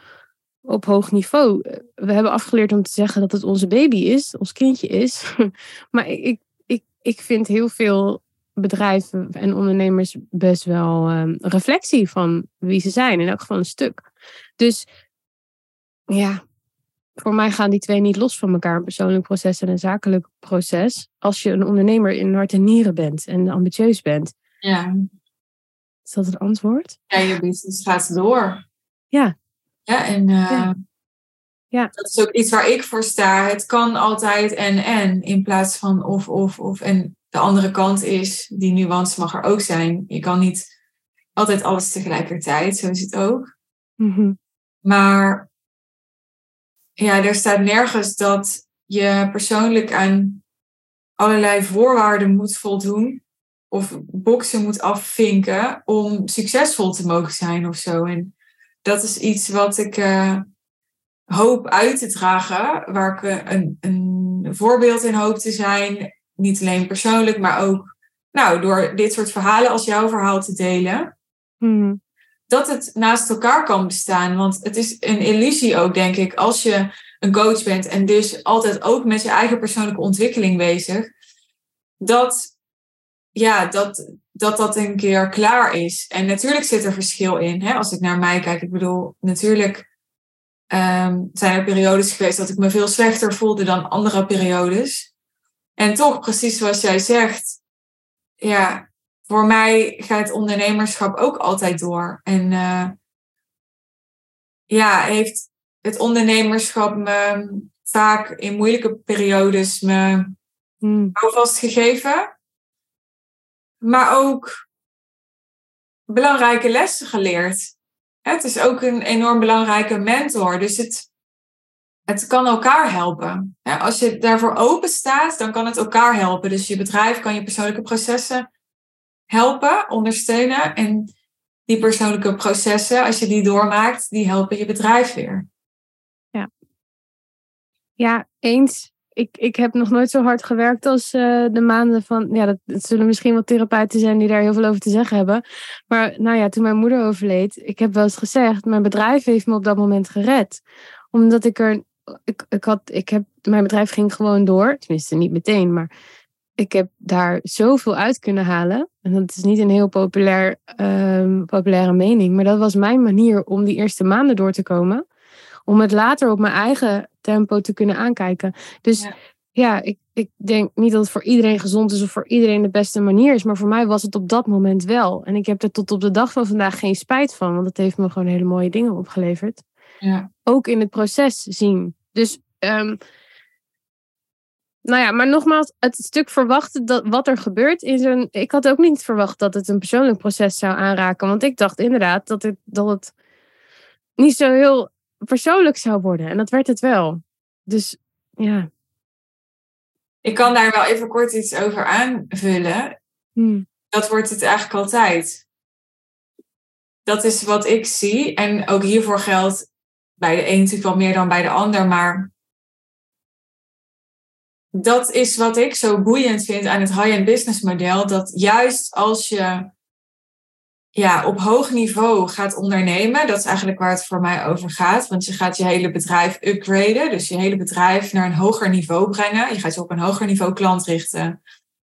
op hoog niveau. We hebben afgeleerd om te zeggen dat het onze baby is, ons kindje is. maar ik, ik, ik vind heel veel bedrijven en ondernemers best wel um, reflectie van wie ze zijn. In elk geval een stuk. Dus ja, voor mij gaan die twee niet los van elkaar. Een persoonlijk proces en een zakelijk proces. Als je een ondernemer in hart en nieren bent en ambitieus bent. Ja. Is dat het antwoord? Ja, je business gaat door. Ja. Ja, en uh, ja. ja. dat is ook iets waar ik voor sta. Het kan altijd en en in plaats van of, of, of. En de andere kant is, die nuance mag er ook zijn. Je kan niet altijd alles tegelijkertijd, zo is het ook. Mm Maar ja, er staat nergens dat je persoonlijk aan allerlei voorwaarden moet voldoen of boksen moet afvinken om succesvol te mogen zijn of zo. En dat is iets wat ik uh, hoop uit te dragen, waar ik eh, een, een voorbeeld in hoop te zijn. Niet alleen persoonlijk, maar ook nou, door dit soort verhalen als jouw verhaal te delen. Hmm. Dat het naast elkaar kan bestaan. Want het is een illusie ook, denk ik, als je een coach bent en dus altijd ook met je eigen persoonlijke ontwikkeling bezig. Dat, ja, dat, dat dat een keer klaar is. En natuurlijk zit er verschil in. Hè? Als ik naar mij kijk, ik bedoel, natuurlijk um, zijn er periodes geweest dat ik me veel slechter voelde dan andere periodes. En toch, precies zoals jij zegt, ja, voor mij gaat ondernemerschap ook altijd door. En uh, ja, heeft het ondernemerschap me vaak in moeilijke periodes me hmm. houvast gegeven maar ook belangrijke lessen geleerd. Het is ook een enorm belangrijke mentor. Dus het, het kan elkaar helpen. Als je daarvoor open staat, dan kan het elkaar helpen. Dus je bedrijf kan je persoonlijke processen helpen, ondersteunen. En die persoonlijke processen, als je die doormaakt, die helpen je bedrijf weer. Ja, ja eens ik, ik heb nog nooit zo hard gewerkt als uh, de maanden van. Ja, dat, zullen misschien wel therapeuten zijn die daar heel veel over te zeggen hebben. Maar nou ja, toen mijn moeder overleed, ik heb wel eens gezegd: mijn bedrijf heeft me op dat moment gered. Omdat ik er. Ik, ik had, ik heb, mijn bedrijf ging gewoon door. Tenminste, niet meteen, maar ik heb daar zoveel uit kunnen halen. En dat is niet een heel populair, um, populaire mening. Maar dat was mijn manier om die eerste maanden door te komen om het later op mijn eigen tempo te kunnen aankijken. Dus ja, ik, ik denk niet dat het voor iedereen gezond is of voor iedereen de beste manier is. Maar voor mij was het op dat moment wel. En ik heb er tot op de dag van vandaag geen spijt van. Want het heeft me gewoon hele mooie dingen opgeleverd. Ja. Ook in het proces zien. Dus, um, nou ja, maar nogmaals, het stuk verwachten dat wat er gebeurt in zo'n. Ik had ook niet verwacht dat het een persoonlijk proces zou aanraken. Want ik dacht inderdaad dat het, dat het niet zo heel persoonlijk zou worden. En dat werd het wel. Dus ja. Ik kan daar wel even kort iets over aanvullen. Hmm. Dat wordt het eigenlijk altijd. Dat is wat ik zie. En ook hiervoor geldt bij de een natuurlijk wel meer dan bij de ander. Maar dat is wat ik zo boeiend vind aan het high-end business model. Dat juist als je ja, op hoog niveau gaat ondernemen. Dat is eigenlijk waar het voor mij over gaat. Want je gaat je hele bedrijf upgraden. Dus je hele bedrijf naar een hoger niveau brengen. Je gaat je op een hoger niveau klant richten.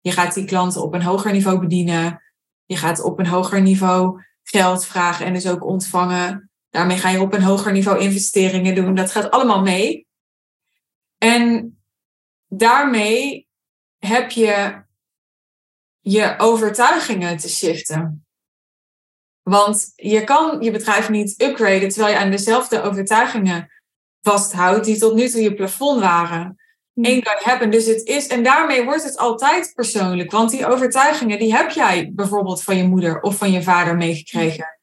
Je gaat die klanten op een hoger niveau bedienen. Je gaat op een hoger niveau geld vragen en dus ook ontvangen. Daarmee ga je op een hoger niveau investeringen doen. Dat gaat allemaal mee. En daarmee heb je je overtuigingen te shiften. Want je kan je bedrijf niet upgraden terwijl je aan dezelfde overtuigingen vasthoudt die tot nu toe je plafond waren. Eén kan hebben. Dus het is, en daarmee wordt het altijd persoonlijk. Want die overtuigingen, die heb jij bijvoorbeeld van je moeder of van je vader meegekregen.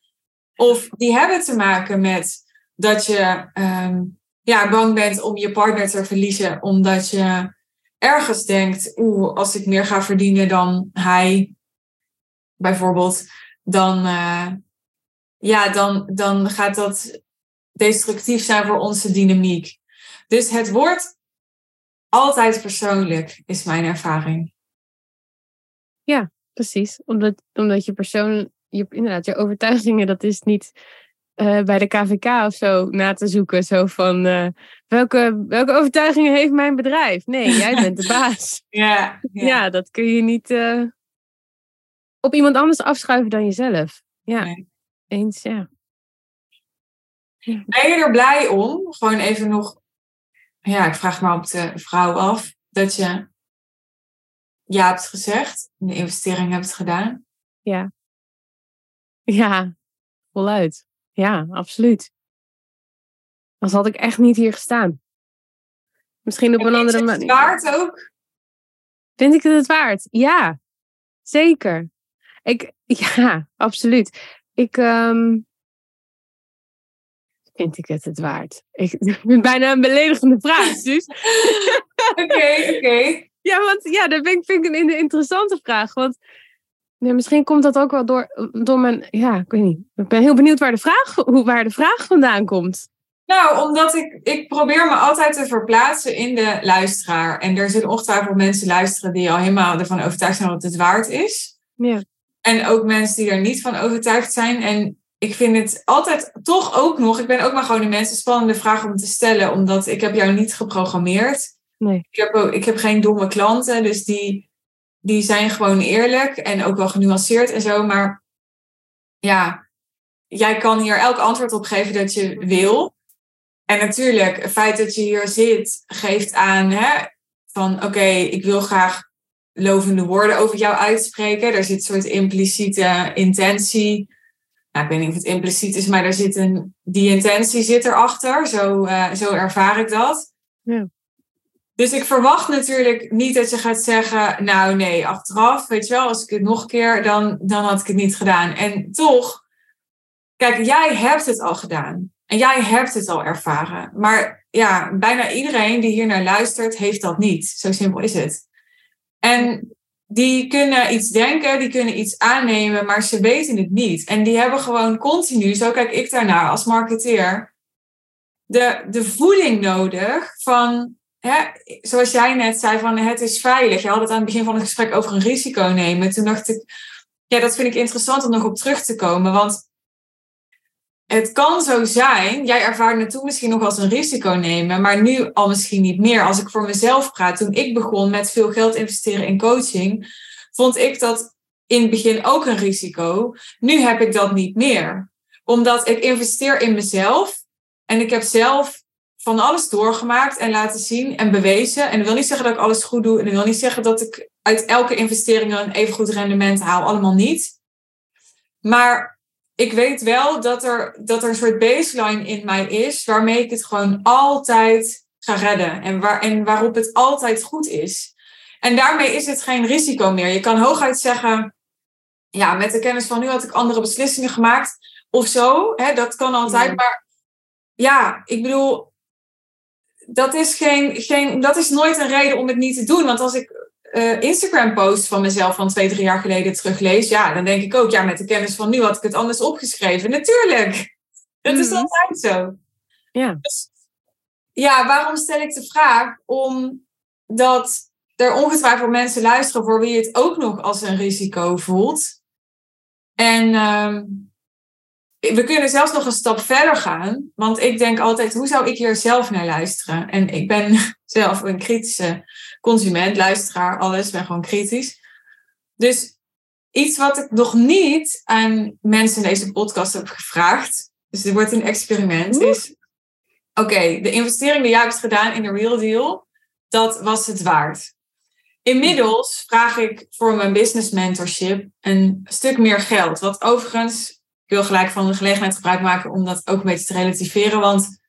Of die hebben te maken met dat je ehm, ja, bang bent om je partner te verliezen, omdat je ergens denkt, oeh, als ik meer ga verdienen dan hij, bijvoorbeeld, dan, uh, ja, dan, dan gaat dat destructief zijn voor onze dynamiek. Dus het wordt altijd persoonlijk, is mijn ervaring. Ja, precies. Omdat, omdat je persoon, je, inderdaad, je overtuigingen, dat is niet uh, bij de KVK of zo na te zoeken. Zo van, uh, welke, welke overtuigingen heeft mijn bedrijf? Nee, jij bent de baas. ja, ja. ja, dat kun je niet uh, op iemand anders afschuiven dan jezelf. Ja, nee. eens, ja. Ben je er blij om? Gewoon even nog, ja, ik vraag maar op de vrouw af, dat je ja hebt gezegd, de investering hebt gedaan. Ja. Ja, voluit. Ja, absoluut. Dan had ik echt niet hier gestaan. Misschien op een andere manier. Is het waard ook? Vind ik het het waard? Ja, zeker. Ik, ja, absoluut. Ik um, vind ik het het waard. Ik, vind bijna een beledigende vraag, Suus. Oké, oké. Ja, want ja, dat vind ik, vind ik een interessante vraag. Want Nee, misschien komt dat ook wel door, door mijn. Ja, ik weet niet. Ik ben heel benieuwd waar de vraag, hoe, waar de vraag vandaan komt. Nou, omdat ik, ik probeer me altijd te verplaatsen in de luisteraar. En er zullen ongetwijfeld mensen luisteren die al helemaal ervan overtuigd zijn dat het waard is. Ja. En ook mensen die er niet van overtuigd zijn. En ik vind het altijd toch ook nog, ik ben ook maar gewoon de mensen spannende vraag om te stellen, omdat ik heb jou niet geprogrammeerd. Nee. Ik heb, ook, ik heb geen domme klanten, dus die die zijn gewoon eerlijk en ook wel genuanceerd en zo. Maar ja, jij kan hier elk antwoord op geven dat je wil. En natuurlijk, het feit dat je hier zit, geeft aan hè, van oké, ik wil graag lovende woorden over jou uitspreken. Er zit een soort impliciete intentie. Nou, ik weet niet of het impliciet is, maar er zit een, die intentie zit erachter. Zo, uh, zo ervaar ik dat. Ja. Dus ik verwacht natuurlijk niet dat je gaat zeggen, nou nee, achteraf, weet je wel, als ik het nog een keer, dan, dan had ik het niet gedaan. En toch, kijk, jij hebt het al gedaan. En jij hebt het al ervaren. Maar ja, bijna iedereen die hier naar luistert, heeft dat niet. Zo simpel is het. En die kunnen iets denken, die kunnen iets aannemen, maar ze weten het niet. En die hebben gewoon continu, zo kijk ik daarnaar als marketeer, de, de voeding nodig van hè, zoals jij net zei, van het is veilig. Je had het aan het begin van het gesprek over een risico nemen. Toen dacht ik, ja, dat vind ik interessant om nog op terug te komen. Want het kan zo zijn, jij ervaarde het toen misschien nog als een risico nemen, maar nu al misschien niet meer. Als ik voor mezelf praat, toen ik begon met veel geld investeren in coaching, vond ik dat in het begin ook een risico. Nu heb ik dat niet meer. Omdat ik investeer in mezelf en ik heb zelf van alles doorgemaakt en laten zien en bewezen. En dat wil niet zeggen dat ik alles goed doe. En dat wil niet zeggen dat ik uit elke investering een even goed rendement haal. Allemaal niet. Maar ik weet wel dat er, dat er een soort baseline in mij is. Waarmee ik het gewoon altijd ga redden. En, waar, en waarop het altijd goed is. En daarmee is het geen risico meer. Je kan hooguit zeggen. Ja, met de kennis van nu had ik andere beslissingen gemaakt. Of zo. Hè, dat kan altijd. Maar ja, ik bedoel, dat is, geen, geen, dat is nooit een reden om het niet te doen. Want als ik uh, Instagram-post van mezelf van twee, drie jaar geleden teruglees, ja, dan denk ik ook, ja, met de kennis van nu had ik het anders opgeschreven. Natuurlijk. Dat is mhm. altijd zo. Ja. Dus, ja, waarom stel ik de vraag? Omdat er ongetwijfeld mensen luisteren voor wie het ook nog als een risico voelt. En ehm, we kunnen zelfs nog een stap verder gaan. Want ik denk altijd, hoe zou ik hier zelf naar luisteren? En ik ben zelf een kritische consument, luisteraar, alles. Ik ben gewoon kritisch. Dus iets wat ik nog niet aan mensen in deze podcast heb gevraagd. Dus dit wordt een experiment. Is, oké, de investering die jij hebt gedaan in de Real Deal, dat was het waard. Inmiddels vraag ik voor mijn business mentorship een stuk meer geld. Wat overigens, wil gelijk van de gelegenheid gebruik maken om dat ook een beetje te relativeren. Want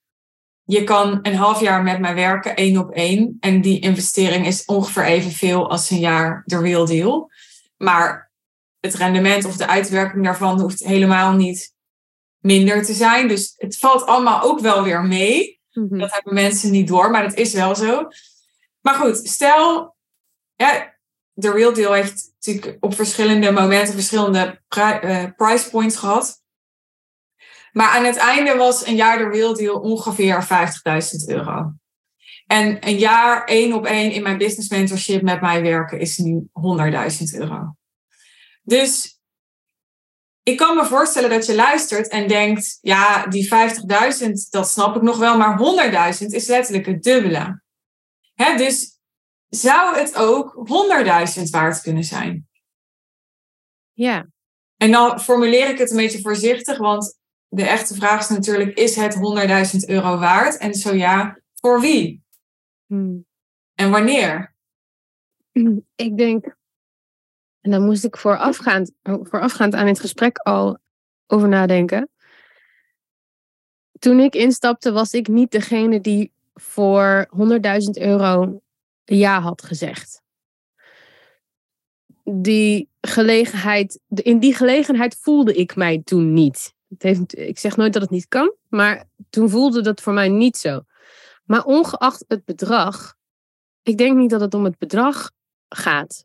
je kan een half jaar met mij werken, één op één. En die investering is ongeveer evenveel als een jaar de real deal. Maar het rendement of de uitwerking daarvan hoeft helemaal niet minder te zijn. Dus het valt allemaal ook wel weer mee. Mhm. Dat hebben mensen niet door, maar dat is wel zo. Maar goed, stel ja, de Real Deal heeft natuurlijk op verschillende momenten verschillende eh, price points gehad. Maar aan het einde was een jaar de Real Deal ongeveer 50.000 euro. En een jaar één op één in mijn business mentorship met mij werken is nu 100.000 euro. Dus ik kan me voorstellen dat je luistert en denkt, ja, die 50.000, dat snap ik nog wel, maar 100.000 is letterlijk het dubbele. Hè, dus zou het ook 100.000 waard kunnen zijn? Ja, En dan formuleer ik het een beetje voorzichtig, want de echte vraag is natuurlijk, is het 100.000 euro waard? En zo ja, voor wie? Hmm. En wanneer? ik denk, en dan moest ik voorafgaand, voorafgaand aan dit gesprek al over nadenken. Toen ik instapte, was ik niet degene die voor 100.000 euro ja had gezegd. Die gelegenheid, in die gelegenheid voelde ik mij toen niet. Het heeft, ik zeg nooit dat het niet kan, maar toen voelde dat voor mij niet zo. Maar ongeacht het bedrag, ik denk niet dat het om het bedrag gaat.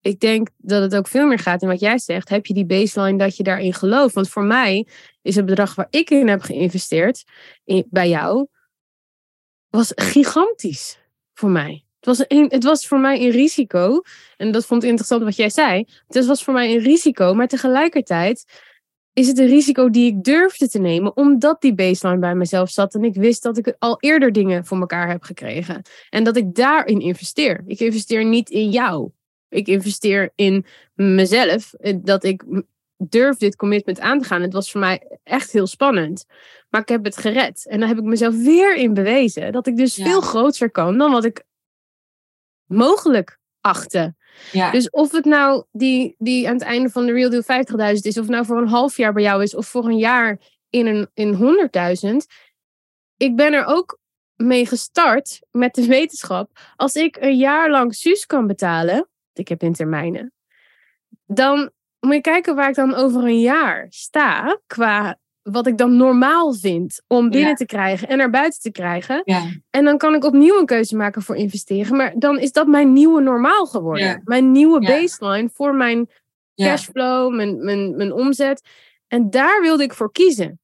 Ik denk dat het ook veel meer gaat in wat jij zegt. Heb je die baseline dat je daarin gelooft? Want voor mij is het bedrag waar ik in heb geïnvesteerd, in, bij jou, was gigantisch voor mij. Het was, een, het was voor mij een risico. En dat vond ik interessant wat jij zei. Het was voor mij een risico, maar tegelijkertijd is het een risico die ik durfde te nemen, omdat die baseline bij mezelf zat en ik wist dat ik al eerder dingen voor elkaar heb gekregen. En dat ik daarin investeer. Ik investeer niet in jou. Ik investeer in mezelf. Dat ik durf dit commitment aan te gaan. Het was voor mij echt heel spannend. Maar ik heb het gered. En dan heb ik mezelf weer in bewezen dat ik dus Ja. veel groter kan dan wat ik mogelijk achtte. Ja, Dus of het nou die, die aan het einde van de Real Deal 50.000 is, of nou voor een half jaar bij jou is, of voor een jaar in, een, in 100.000. Ik ben er ook mee gestart met de wetenschap. Als ik een jaar lang Suus kan betalen, ik heb in termijnen, dan moet je kijken waar ik dan over een jaar sta, qua wat ik dan normaal vind om binnen Ja. te krijgen en naar buiten te krijgen. ja, En dan kan ik opnieuw een keuze maken voor investeren. Maar dan is dat mijn nieuwe normaal geworden. Ja. Mijn nieuwe baseline voor mijn cashflow, mijn, mijn, mijn omzet. En daar wilde ik voor kiezen.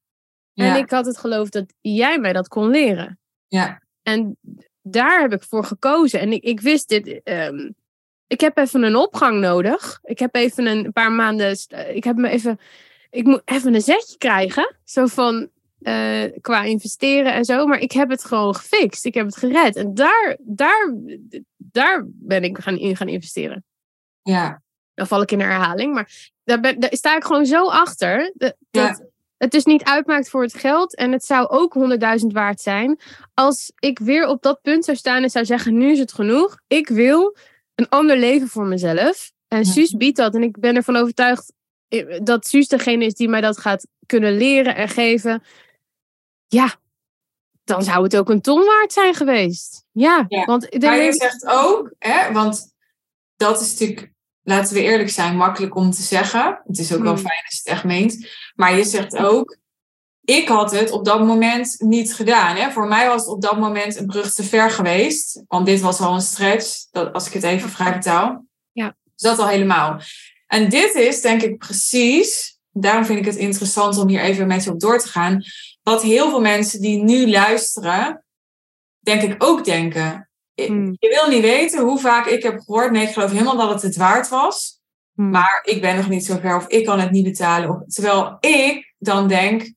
En ik had het geloof dat jij mij dat kon leren. ja, En daar heb ik voor gekozen. En ik, ik wist dit. ehm, ik heb even een opgang nodig. Ik heb even een paar maanden. Ik heb me even. Ik moet even een zetje krijgen. Zo van. eh, qua investeren en zo. Maar ik heb het gewoon gefixt. Ik heb het gered. En daar, daar, daar ben ik gaan, in gaan investeren. ja, Dan val ik in herhaling. Maar daar, ben, daar sta ik gewoon zo achter. Dat, Ja. dat het dus niet uitmaakt voor het geld. En het zou ook 100.000 waard zijn. Als ik weer op dat punt zou staan en zou zeggen: Nu is het genoeg. Ik wil een ander leven voor mezelf. En. Suus biedt dat. En ik ben ervan overtuigd eh, dat Suus degene is die mij dat gaat kunnen leren en geven. Ja, dan zou het ook een ton waard zijn geweest. Ja, Ja. want Maar je zegt ook, hè, want dat is natuurlijk, laten we eerlijk zijn, makkelijk om te zeggen. Het is ook wel Hmm. fijn als je het echt meent. Maar je zegt ook, ik had het op dat moment niet gedaan. Hè? Voor mij was het op dat moment een brug te ver geweest. Want dit was al een stretch, dat, als ik het even vrij betaal. Ja. Dus dat al helemaal. En dit is denk ik precies, daarom vind ik het interessant om hier even met je op door te gaan. Wat heel veel mensen die nu luisteren, denk ik ook denken. Hmm. Je wil niet weten hoe vaak ik heb gehoord, nee, ik geloof helemaal dat het het waard was. Hmm. Maar ik ben nog niet zo ver of ik kan het niet betalen. Terwijl ik dan denk,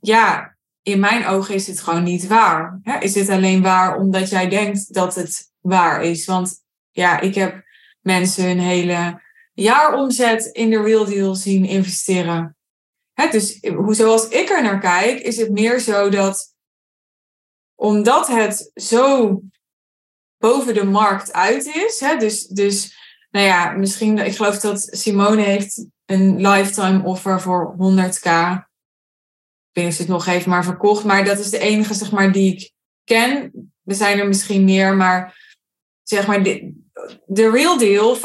ja, in mijn ogen is het gewoon niet waar. Hè? Is het alleen waar omdat jij denkt dat het waar is? Want ja, ik heb mensen hun hele jaaromzet in de real deal zien investeren. Hè, dus zoals ik er naar kijk, is het meer zo dat omdat het zo boven de markt uit is. Hè, dus, dus, nou ja, misschien, ik geloof dat Simone heeft een lifetime offer voor 100k. Ze het nog heeft maar verkocht. Maar dat is de enige, zeg maar, die ik ken. Er zijn er misschien meer, maar zeg maar, de, de real deal, 50.000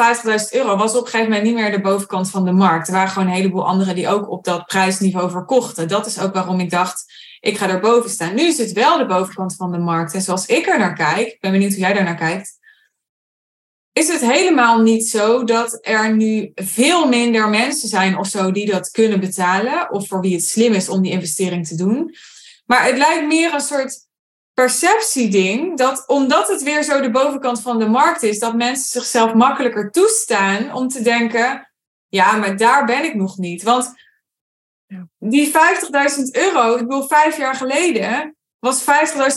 euro, was op een gegeven moment niet meer de bovenkant van de markt. Er waren gewoon een heleboel anderen die ook op dat prijsniveau verkochten. Dat is ook waarom ik dacht, ik ga erboven staan. Nu is het wel de bovenkant van de markt. En zoals ik er naar kijk, ik ben benieuwd hoe jij daar naar kijkt, is het helemaal niet zo dat er nu veel minder mensen zijn of zo die dat kunnen betalen. Of voor wie het slim is om die investering te doen. Maar het lijkt meer een soort perceptieding. Dat omdat het weer zo de bovenkant van de markt is, dat mensen zichzelf makkelijker toestaan om te denken: ja, maar daar ben ik nog niet. Want die 50.000 euro, ik bedoel, vijf jaar geleden was 50.000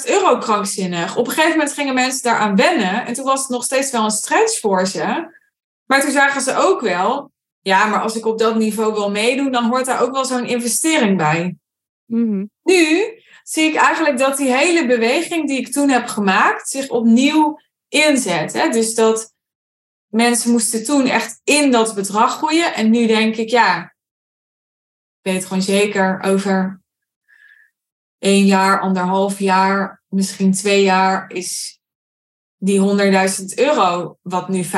euro krankzinnig. Op een gegeven moment gingen mensen daaraan wennen. En toen was het nog steeds wel een stretch voor ze. Maar toen zagen ze ook wel, ja, maar als ik op dat niveau wil meedoen, dan hoort daar ook wel zo'n investering bij. Mhm. Nu zie ik eigenlijk dat die hele beweging die ik toen heb gemaakt zich opnieuw inzet. Hè? Dus dat mensen moesten toen echt in dat bedrag groeien. En nu denk ik, ja, ik weet gewoon zeker over één jaar, anderhalf jaar, misschien twee jaar is die 100.000 euro, wat nu 50.000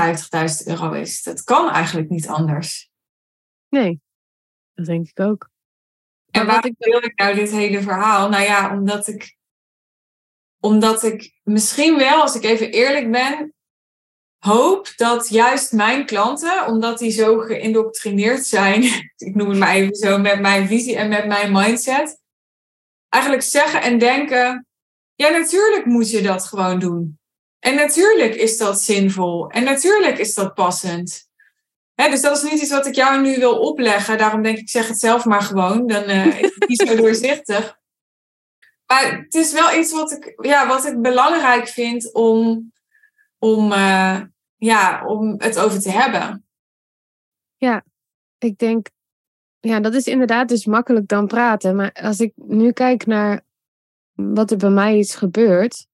euro is. Dat kan eigenlijk niet anders. Nee, dat denk ik ook. En Maar wat waarom ik- wil ik nou dit hele verhaal? Nou ja, omdat ik, omdat ik misschien wel, als ik even eerlijk ben, hoop dat juist mijn klanten, omdat die zo geïndoctrineerd zijn, ik noem het maar even zo, met mijn visie en met mijn mindset, eigenlijk zeggen en denken, ja, natuurlijk moet je dat gewoon doen. En natuurlijk is dat zinvol. En natuurlijk is dat passend. Hè, dus dat is niet iets wat ik jou nu wil opleggen. Daarom denk ik, zeg het zelf maar gewoon. Dan eh, is het niet zo doorzichtig. Maar het is wel iets wat ik, ja, wat ik belangrijk vind om, om, eh, ja, om het over te hebben. ik denk, ja, dat is inderdaad dus makkelijk dan praten. Maar als ik nu kijk naar wat er bij mij is gebeurd.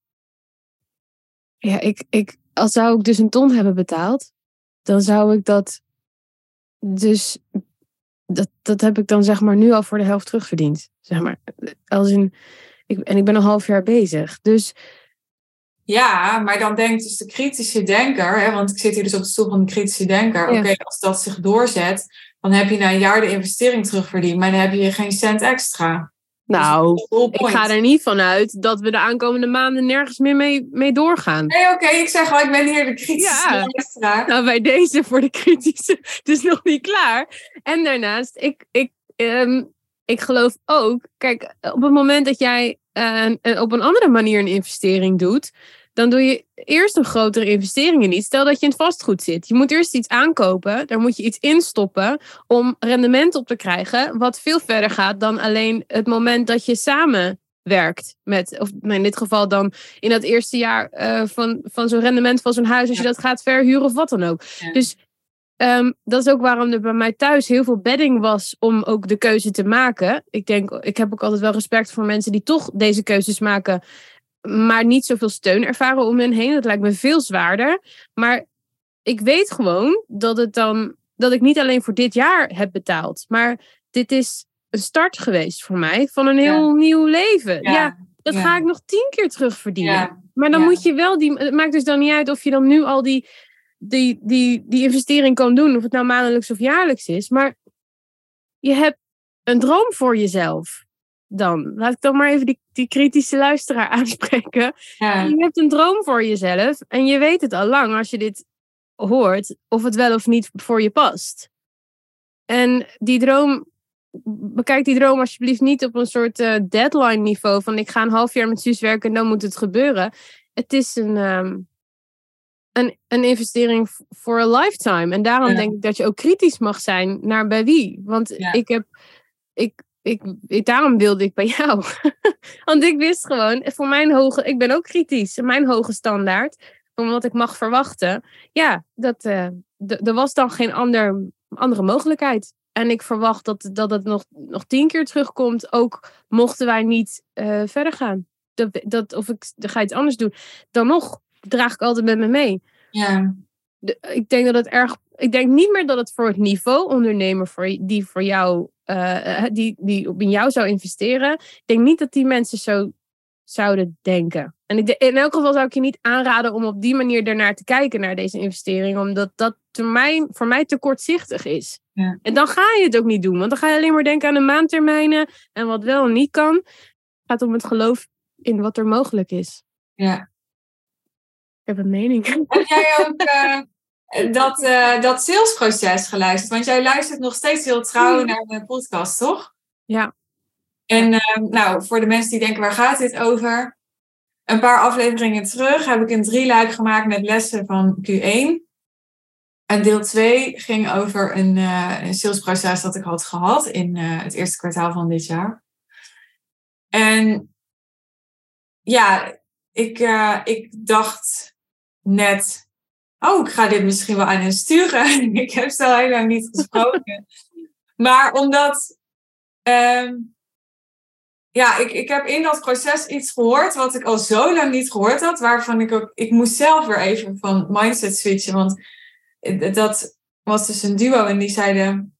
Ja, ik, ik, als zou ik dus een ton hebben betaald, dan zou ik dat dus, dat, dat heb ik dan zeg maar nu al voor de helft terugverdiend. Zeg maar, als in, ik, en ik ben een half jaar bezig. Dus Ja, maar dan denkt dus de kritische denker, hè, want ik zit hier dus op de stoel van de kritische denker. Ja. Oké, als dat zich doorzet, dan heb je na een jaar de investering terugverdiend, maar dan heb je geen cent extra. nou, Dus whole ik ga er niet van uit dat we de aankomende maanden nergens meer mee, mee doorgaan. Nee, oké, ik zeg wel, ik ben hier de kritische Ja. luisteraar. Nou, bij deze voor de kritische. Het is nog niet klaar. En daarnaast, ik, ik, ehm, ik geloof ook. Kijk, op het moment dat jij eh, op een andere manier een investering doet. Dan doe je eerst een grotere investering in iets. Stel dat je in het vastgoed zit. Je moet eerst iets aankopen. Daar moet je iets instoppen. Om rendement op te krijgen. Wat veel verder gaat dan alleen het moment dat je samen werkt met, of nou, in dit geval dan in dat eerste jaar eh, van, van zo'n rendement van zo'n huis, als je dat gaat verhuren of wat dan ook. Ja. Dus ehm, dat is ook waarom er bij mij thuis heel veel bedding was om ook de keuze te maken. Ik denk, ik heb ook altijd wel respect voor mensen die toch deze keuzes maken, maar niet zoveel steun ervaren om hen heen. Dat lijkt me veel zwaarder. Maar ik weet gewoon dat het dan, dat ik niet alleen voor dit jaar heb betaald, maar dit is een start geweest voor mij van een heel nieuw leven. Ja, dat ja. ga ik nog tien keer terugverdienen. Maar dan moet je wel die. Het maakt dus dan niet uit of je dan nu al die, die, die, die investering kan doen, of het nou maandelijks of jaarlijks is. Maar je hebt een droom voor jezelf. Dan laat ik dan maar even die, die kritische luisteraar aanspreken. ja. Je hebt een droom voor jezelf en je weet het al lang als je dit hoort, of het wel of niet voor je past. En die droom, bekijk die droom alsjeblieft niet op een soort eh, deadline niveau van ik ga een half jaar met Suus werken en dan moet het gebeuren. Het is een, ehm, een, een investering voor een lifetime. En daarom denk ik dat je ook kritisch mag zijn naar bij wie. Want ik heb, ik, ik, ik, daarom wilde ik bij jou. Want ik wist gewoon, voor mijn hoge, ik ben ook kritisch. Mijn hoge standaard, van wat ik mag verwachten. Ja, dat, uh, er was dan geen ander, andere mogelijkheid. En ik verwacht dat, dat het nog, nog tien keer terugkomt, ook mochten wij niet uh, verder gaan. Dat, dat, of ik ga iets anders doen. Dan nog draag ik altijd met me mee. Ja. De, ik denk dat het erg. Ik denk niet meer dat het voor het niveau ondernemer voor, die voor jou, uh, die, die in jou zou investeren. Ik denk niet dat die mensen zo zouden denken. En ik, in elk geval zou ik je niet aanraden om op die manier ernaar te kijken naar deze investering, omdat dat termijn, voor mij te kortzichtig is. Ja. En dan ga je het ook niet doen, want dan ga je alleen maar denken aan de maandtermijnen en wat wel en niet kan. Het gaat om het geloof in wat er mogelijk is. Ja. Ik heb een mening. Heb jij ook uh, dat, uh, dat salesproces geluisterd? Want jij luistert nog steeds heel trouw naar de podcast, toch? Ja. En uh, nou, voor de mensen die denken, waar gaat dit over? Een paar afleveringen terug heb ik een drieluik gemaakt met lessen van Q1. En deel 2 ging over een, een salesproces dat ik had gehad in het eerste kwartaal van dit jaar. En ja, ik, ik dacht net, oh, ik ga dit misschien wel aan hen sturen. ik heb ze al heel lang niet gesproken. maar omdat, um, ja, ik, ik heb in dat proces iets gehoord wat ik al zo lang niet gehoord had, waarvan ik ook, ik moest zelf weer even van mindset switchen, want dat was dus een duo en die zeiden,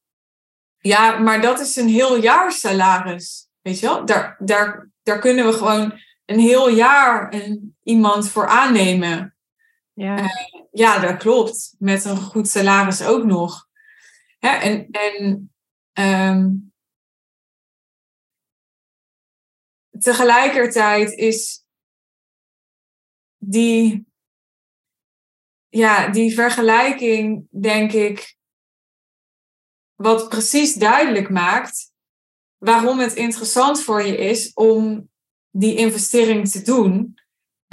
ja, maar dat is een heel jaar salaris. Weet je wel, daar, daar, daar kunnen we gewoon een heel jaar een, iemand voor aannemen. Ja. Ja, dat klopt. Met een goed salaris ook nog. En, en um, tegelijkertijd is die, ja, die vergelijking, denk ik, wat precies duidelijk maakt waarom het interessant voor je is om die investering te doen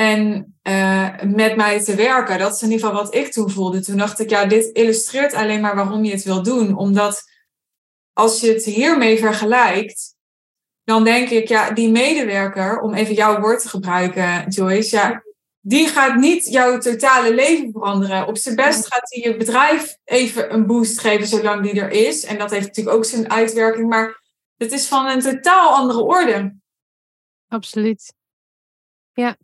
en uh, met mij te werken. Dat is in ieder geval wat ik toen voelde. Toen dacht ik, ja, dit illustreert alleen maar waarom je het wil doen. Omdat als je het hiermee vergelijkt, dan denk ik, ja, die medewerker, om even jouw woord te gebruiken, Joyce, ja, die gaat niet jouw totale leven veranderen. Op zijn best gaat hij je bedrijf even een boost geven zolang die er is. En dat heeft natuurlijk ook zijn uitwerking, maar het is van een totaal andere orde. Absoluut. Ja.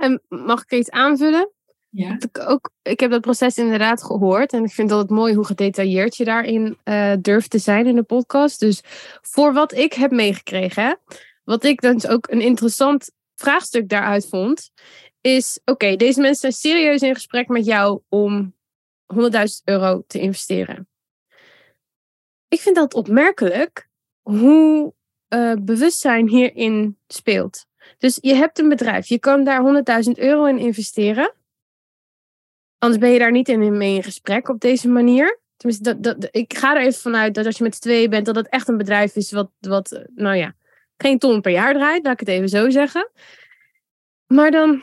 En mag ik iets aanvullen? Ja. Ik, ook, ik heb dat proces inderdaad gehoord. En ik vind het mooi hoe gedetailleerd je daarin uh, durft te zijn in de podcast. Dus voor wat ik heb meegekregen, hè, wat ik dus ook een interessant vraagstuk daaruit vond, is: oké, deze mensen zijn serieus in gesprek met jou om 100.000 euro te investeren. Ik vind dat opmerkelijk hoe uh, bewustzijn hierin speelt. Dus je hebt een bedrijf, je kan daar 100.000 euro in investeren. Anders ben je daar niet in, mee in gesprek op deze manier. Tenminste, dat, dat, ik ga er even vanuit dat als je met z'n tweeën bent, dat het echt een bedrijf is wat, wat, nou ja, geen ton per jaar draait, laat ik het even zo zeggen. Maar dan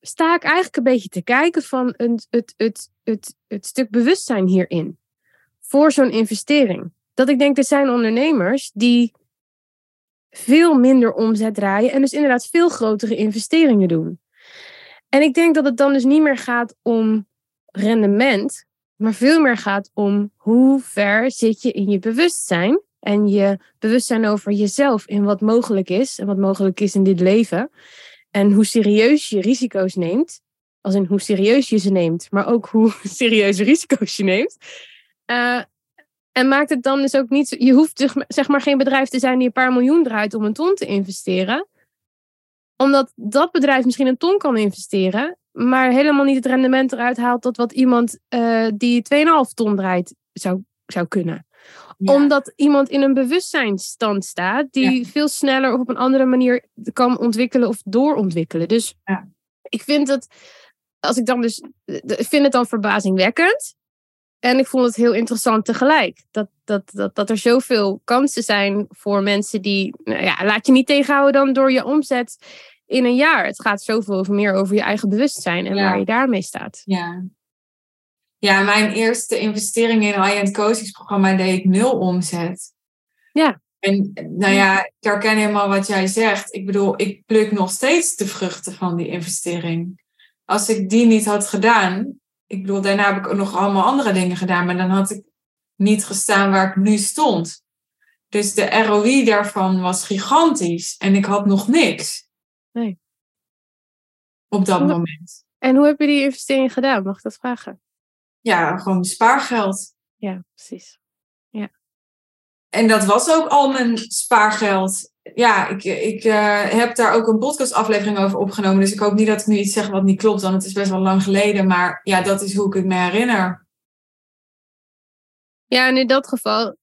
sta ik eigenlijk een beetje te kijken van een, het, het, het, het stuk bewustzijn hierin. Voor zo'n investering. Dat ik denk, er zijn ondernemers die veel minder omzet draaien en dus inderdaad veel grotere investeringen doen. En ik denk dat het dan dus niet meer gaat om rendement, maar veel meer gaat om hoe ver zit je in je bewustzijn en je bewustzijn over jezelf in wat mogelijk is en wat mogelijk is in dit leven. En hoe serieus je risico's neemt, als in hoe serieus je ze neemt, maar ook hoe serieuze risico's je neemt. Uh, en maakt het dan dus ook niet. Je hoeft zeg maar geen bedrijf te zijn die een paar miljoen draait om een ton te investeren. Omdat dat bedrijf misschien een ton kan investeren, maar helemaal niet het rendement eruit haalt tot wat iemand uh, die 2,5 ton draait zou, zou kunnen. Ja. Omdat iemand in een bewustzijnstand staat die ja. veel sneller of op een andere manier kan ontwikkelen of doorontwikkelen. Dus ja. ik vind het, als ik dan dus, ik vind het dan verbazingwekkend. En ik vond het heel interessant tegelijk. Dat, dat, dat, dat er zoveel kansen zijn voor mensen die. Nou ja, laat je niet tegenhouden dan door je omzet. in een jaar. Het gaat zoveel over meer over je eigen bewustzijn en Ja. waar je daarmee staat. Ja. Ja, mijn eerste investering in een high-end coachingsprogramma deed ik nul omzet. Ja. En nou ja, ik herken helemaal wat jij zegt. Ik bedoel, ik pluk nog steeds de vruchten van die investering. Als ik die niet had gedaan, ik bedoel, daarna heb ik ook nog allemaal andere dingen gedaan, maar dan had ik niet gestaan waar ik nu stond. Dus de ROI daarvan was gigantisch en ik had nog niks. Nee. Op dat Hoe- moment. En hoe heb je die investering gedaan? Mag ik dat vragen? Ja, gewoon spaargeld. Ja, precies. En dat was ook al mijn spaargeld. Ja, ik, ik eh, heb daar ook een podcastaflevering over opgenomen. Dus ik hoop niet dat ik nu iets zeg wat niet klopt, want het is best wel lang geleden. Maar ja, dat is hoe ik het me herinner. Ja, en in dat geval,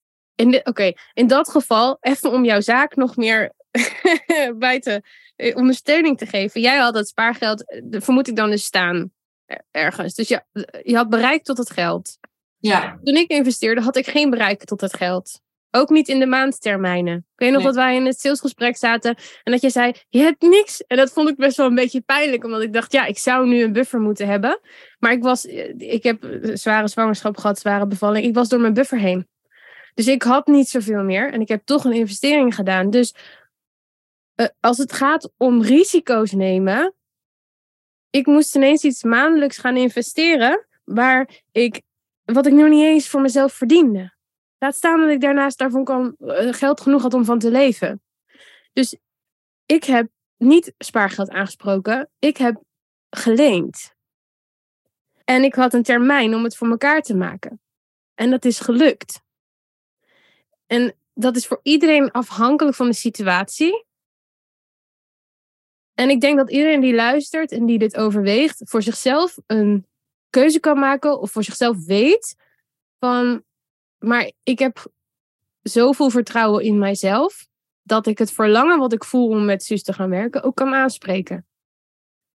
oké, in dat geval, even om jouw zaak nog meer bij te eh, ondersteuning te geven. Jij had het spaargeld, eh, vermoed ik dan dus staan er- ergens. Dus je, je had bereik tot het geld. Ja, Toen ik investeerde, had ik geen bereik tot het geld. Ook niet in de maandtermijnen. Ik weet nog Nee. dat wij in het salesgesprek zaten en dat je zei, je hebt niks. En dat vond ik best wel een beetje pijnlijk, omdat ik dacht, ja, ik zou nu een buffer moeten hebben. Maar ik was, eh, ik heb een zware zwangerschap gehad, zware bevalling. Ik was door mijn buffer heen. Dus ik had niet zoveel meer en ik heb toch een investering gedaan. Dus eh, als het gaat om risico's nemen, ik moest ineens iets maandelijks gaan investeren waar ik, wat ik nog niet eens voor mezelf verdiende. Laat staan dat ik daarnaast daarvan kan, eh, geld genoeg had om van te leven. Dus ik heb niet spaargeld aangesproken, ik heb geleend. En ik had een termijn om het voor elkaar te maken. En dat is gelukt. En dat is voor iedereen afhankelijk van de situatie. En ik denk dat iedereen die luistert en die dit overweegt, voor zichzelf een keuze kan maken of voor zichzelf weet van, maar ik heb zoveel vertrouwen in mijzelf dat ik het verlangen wat ik voel om met Suus te gaan werken ook kan aanspreken.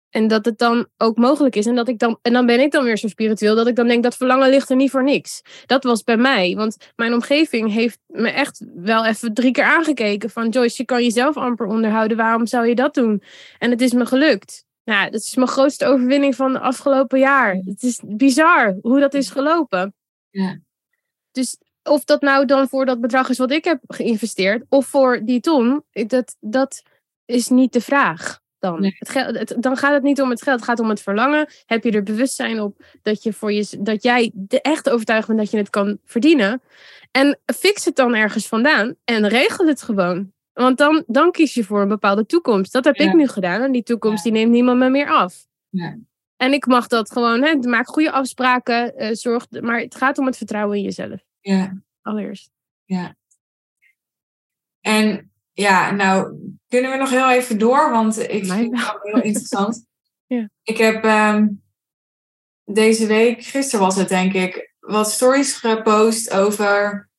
En dat het dan ook mogelijk is. En, dat ik dan, en dan ben ik dan weer zo spiritueel dat ik dan denk dat verlangen ligt er niet voor niks. Dat was bij mij. Want mijn omgeving heeft me echt wel even drie keer aangekeken. Van Joyce, je kan jezelf amper onderhouden. Waarom zou je dat doen? En het is me gelukt. Nou, dat is mijn grootste overwinning van de afgelopen jaar. Het is bizar hoe dat is gelopen. Ja. Dus of dat nou dan voor dat bedrag is wat ik heb geïnvesteerd. Of voor die ton. Dat, dat is niet de vraag dan. Nee. Het geld, het- dan gaat het niet om het geld. Het gaat om het verlangen. Heb je er bewustzijn op dat, je voor je, dat jij de echte overtuigd bent dat je het kan verdienen. En fix het dan ergens vandaan. En regel het gewoon. Want dan, dan kies je voor een bepaalde toekomst. Dat heb Ja. ik nu gedaan. En die toekomst Ja. die neemt niemand me meer af. Ja. En ik mag dat gewoon, hè, maak goede afspraken, eh, zorg, maar het gaat om het vertrouwen in jezelf, ja. allereerst. En ja, nou kunnen we nog heel even door, want ik Mij vind het heel interessant. Ja. Ik heb ehm, deze week, gisteren was het denk ik, wat stories gepost over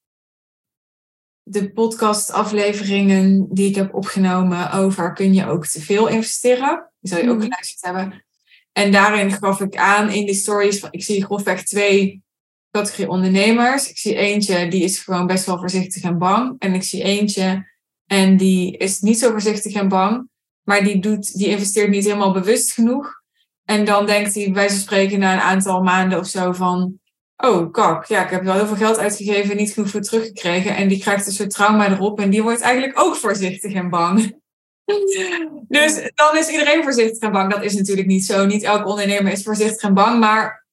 de podcastafleveringen die ik heb opgenomen over kun je ook te veel investeren. Die zal je ook Mhm. geluisterd hebben. En daarin gaf ik aan in die stories, van, ik zie grofweg twee categorie ondernemers. Ik zie eentje die is gewoon best wel voorzichtig en bang. En ik zie eentje en die is niet zo voorzichtig en bang. Maar die, doet, die investeert niet helemaal bewust genoeg. En dan denkt hij bij van spreken na een aantal maanden of zo van... Oh, kak, ja, ik heb wel heel veel geld uitgegeven en niet genoeg voor teruggekregen. En die krijgt een soort trauma erop en die wordt eigenlijk ook voorzichtig en bang. Dus dan is iedereen voorzichtig en bang. Dat is natuurlijk niet zo. Niet elke ondernemer is voorzichtig en bang. Maar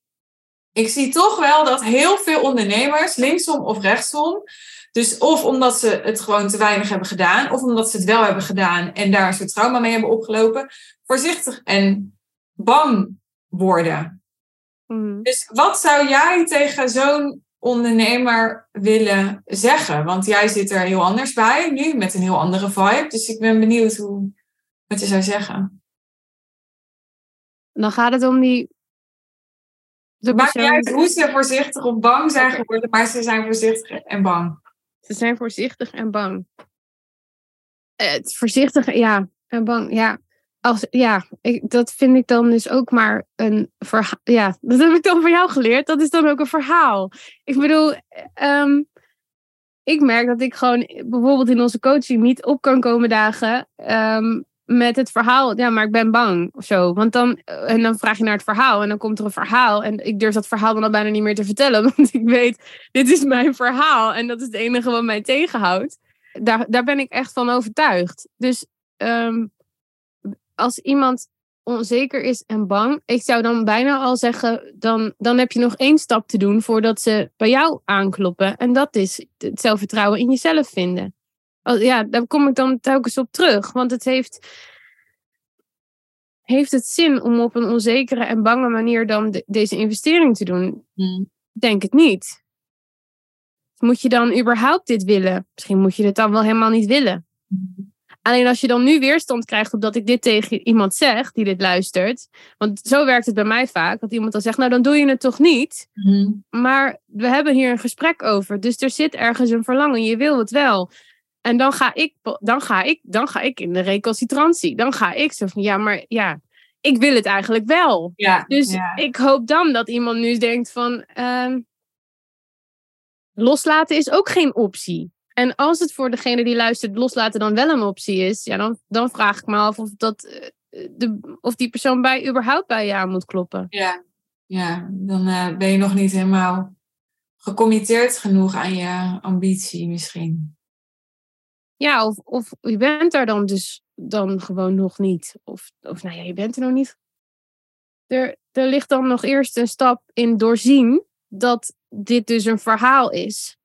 ik zie toch wel dat heel veel ondernemers, linksom of rechtsom, dus of omdat ze het gewoon te weinig hebben gedaan, of omdat ze het wel hebben gedaan en daar een soort trauma mee hebben opgelopen, voorzichtig en bang worden. Mhm. Dus wat zou jij tegen zo'n ondernemer willen zeggen? Want jij zit er heel anders bij nu, met een heel andere vibe. Dus ik ben benieuwd hoe, wat je zou zeggen. Dan gaat het om die. Het maakt niet uit hoe ze voorzichtig of bang zijn geworden, maar ze zijn voorzichtig en bang. Ze zijn voorzichtig en bang. Eh, Het voorzichtig, ja, en bang, ja. Als, ja, ik, dat vind ik dan dus ook maar een verhaal. Ja, dat heb ik dan van jou geleerd. Dat is dan ook een verhaal. Ik bedoel, ehm, ik merk dat ik gewoon bijvoorbeeld in onze coaching niet op kan komen dagen. ehm, met het verhaal, ja, maar ik ben bang of zo. Want dan, en dan vraag je naar het verhaal en dan komt er een verhaal. En ik durf dat verhaal dan al bijna niet meer te vertellen, want ik weet, dit is mijn verhaal en dat is het enige wat mij tegenhoudt. Daar, daar ben ik echt van overtuigd. Dus um, als iemand onzeker is en bang, ik zou dan bijna al zeggen, dan, dan heb je nog één stap te doen voordat ze bij jou aankloppen. En dat is het zelfvertrouwen in jezelf vinden. Ja, daar kom ik dan telkens op terug. Want het heeft, heeft het zin om op een onzekere en bange manier dan deze investering te doen? Hmm. Denk het niet. Moet je dan überhaupt dit willen? Misschien moet je het dan wel helemaal niet willen. Hmm. Alleen als je dan nu weerstand krijgt op dat ik dit tegen iemand zeg die dit luistert. Want zo werkt het bij mij vaak. Dat iemand dan zegt, nou dan doe je het toch niet. Mhm. Maar we hebben hier een gesprek over. Dus er zit ergens een verlangen. Je wil het wel. En dan ga ik, dan ga ik, dan ga ik in de recalcitrantie. Dan ga ik zo van, ja, maar ja, ik wil het eigenlijk wel. Ja, dus ik hoop dan dat iemand nu denkt van, uh, loslaten is ook geen optie. En als het voor degene die luistert loslaten dan wel een optie is, ja, dan, dan vraag ik me af of, dat, eh, de, of die persoon bij, überhaupt bij je aan moet kloppen. Ja, ja dan uh, ben je nog niet helemaal gecommitteerd genoeg aan je ambitie misschien. Ja, of, of je bent er dan dus dan gewoon nog niet. Of, of nou ja, je bent er nog niet. Er, er ligt dan nog eerst een stap in doorzien dat dit dus een verhaal is.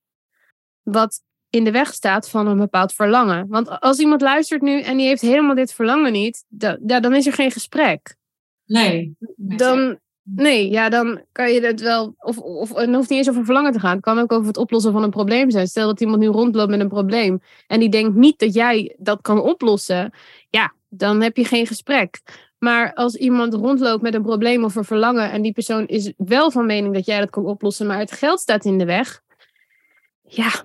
Wat in de weg staat van een bepaald verlangen. Want als iemand luistert nu en die heeft helemaal dit verlangen niet, dan, ja, dan is er geen gesprek. Nee. Dan, nee, ja, dan kan je het wel. Of, of het hoeft niet eens over verlangen te gaan. Het kan ook over het oplossen van een probleem zijn. Stel dat iemand nu rondloopt met een probleem en die denkt niet dat jij dat kan oplossen. Ja, dan heb je geen gesprek. Maar als iemand rondloopt met een probleem of een verlangen en die persoon is wel van mening dat jij dat kan oplossen, maar het geld staat in de weg. Ja,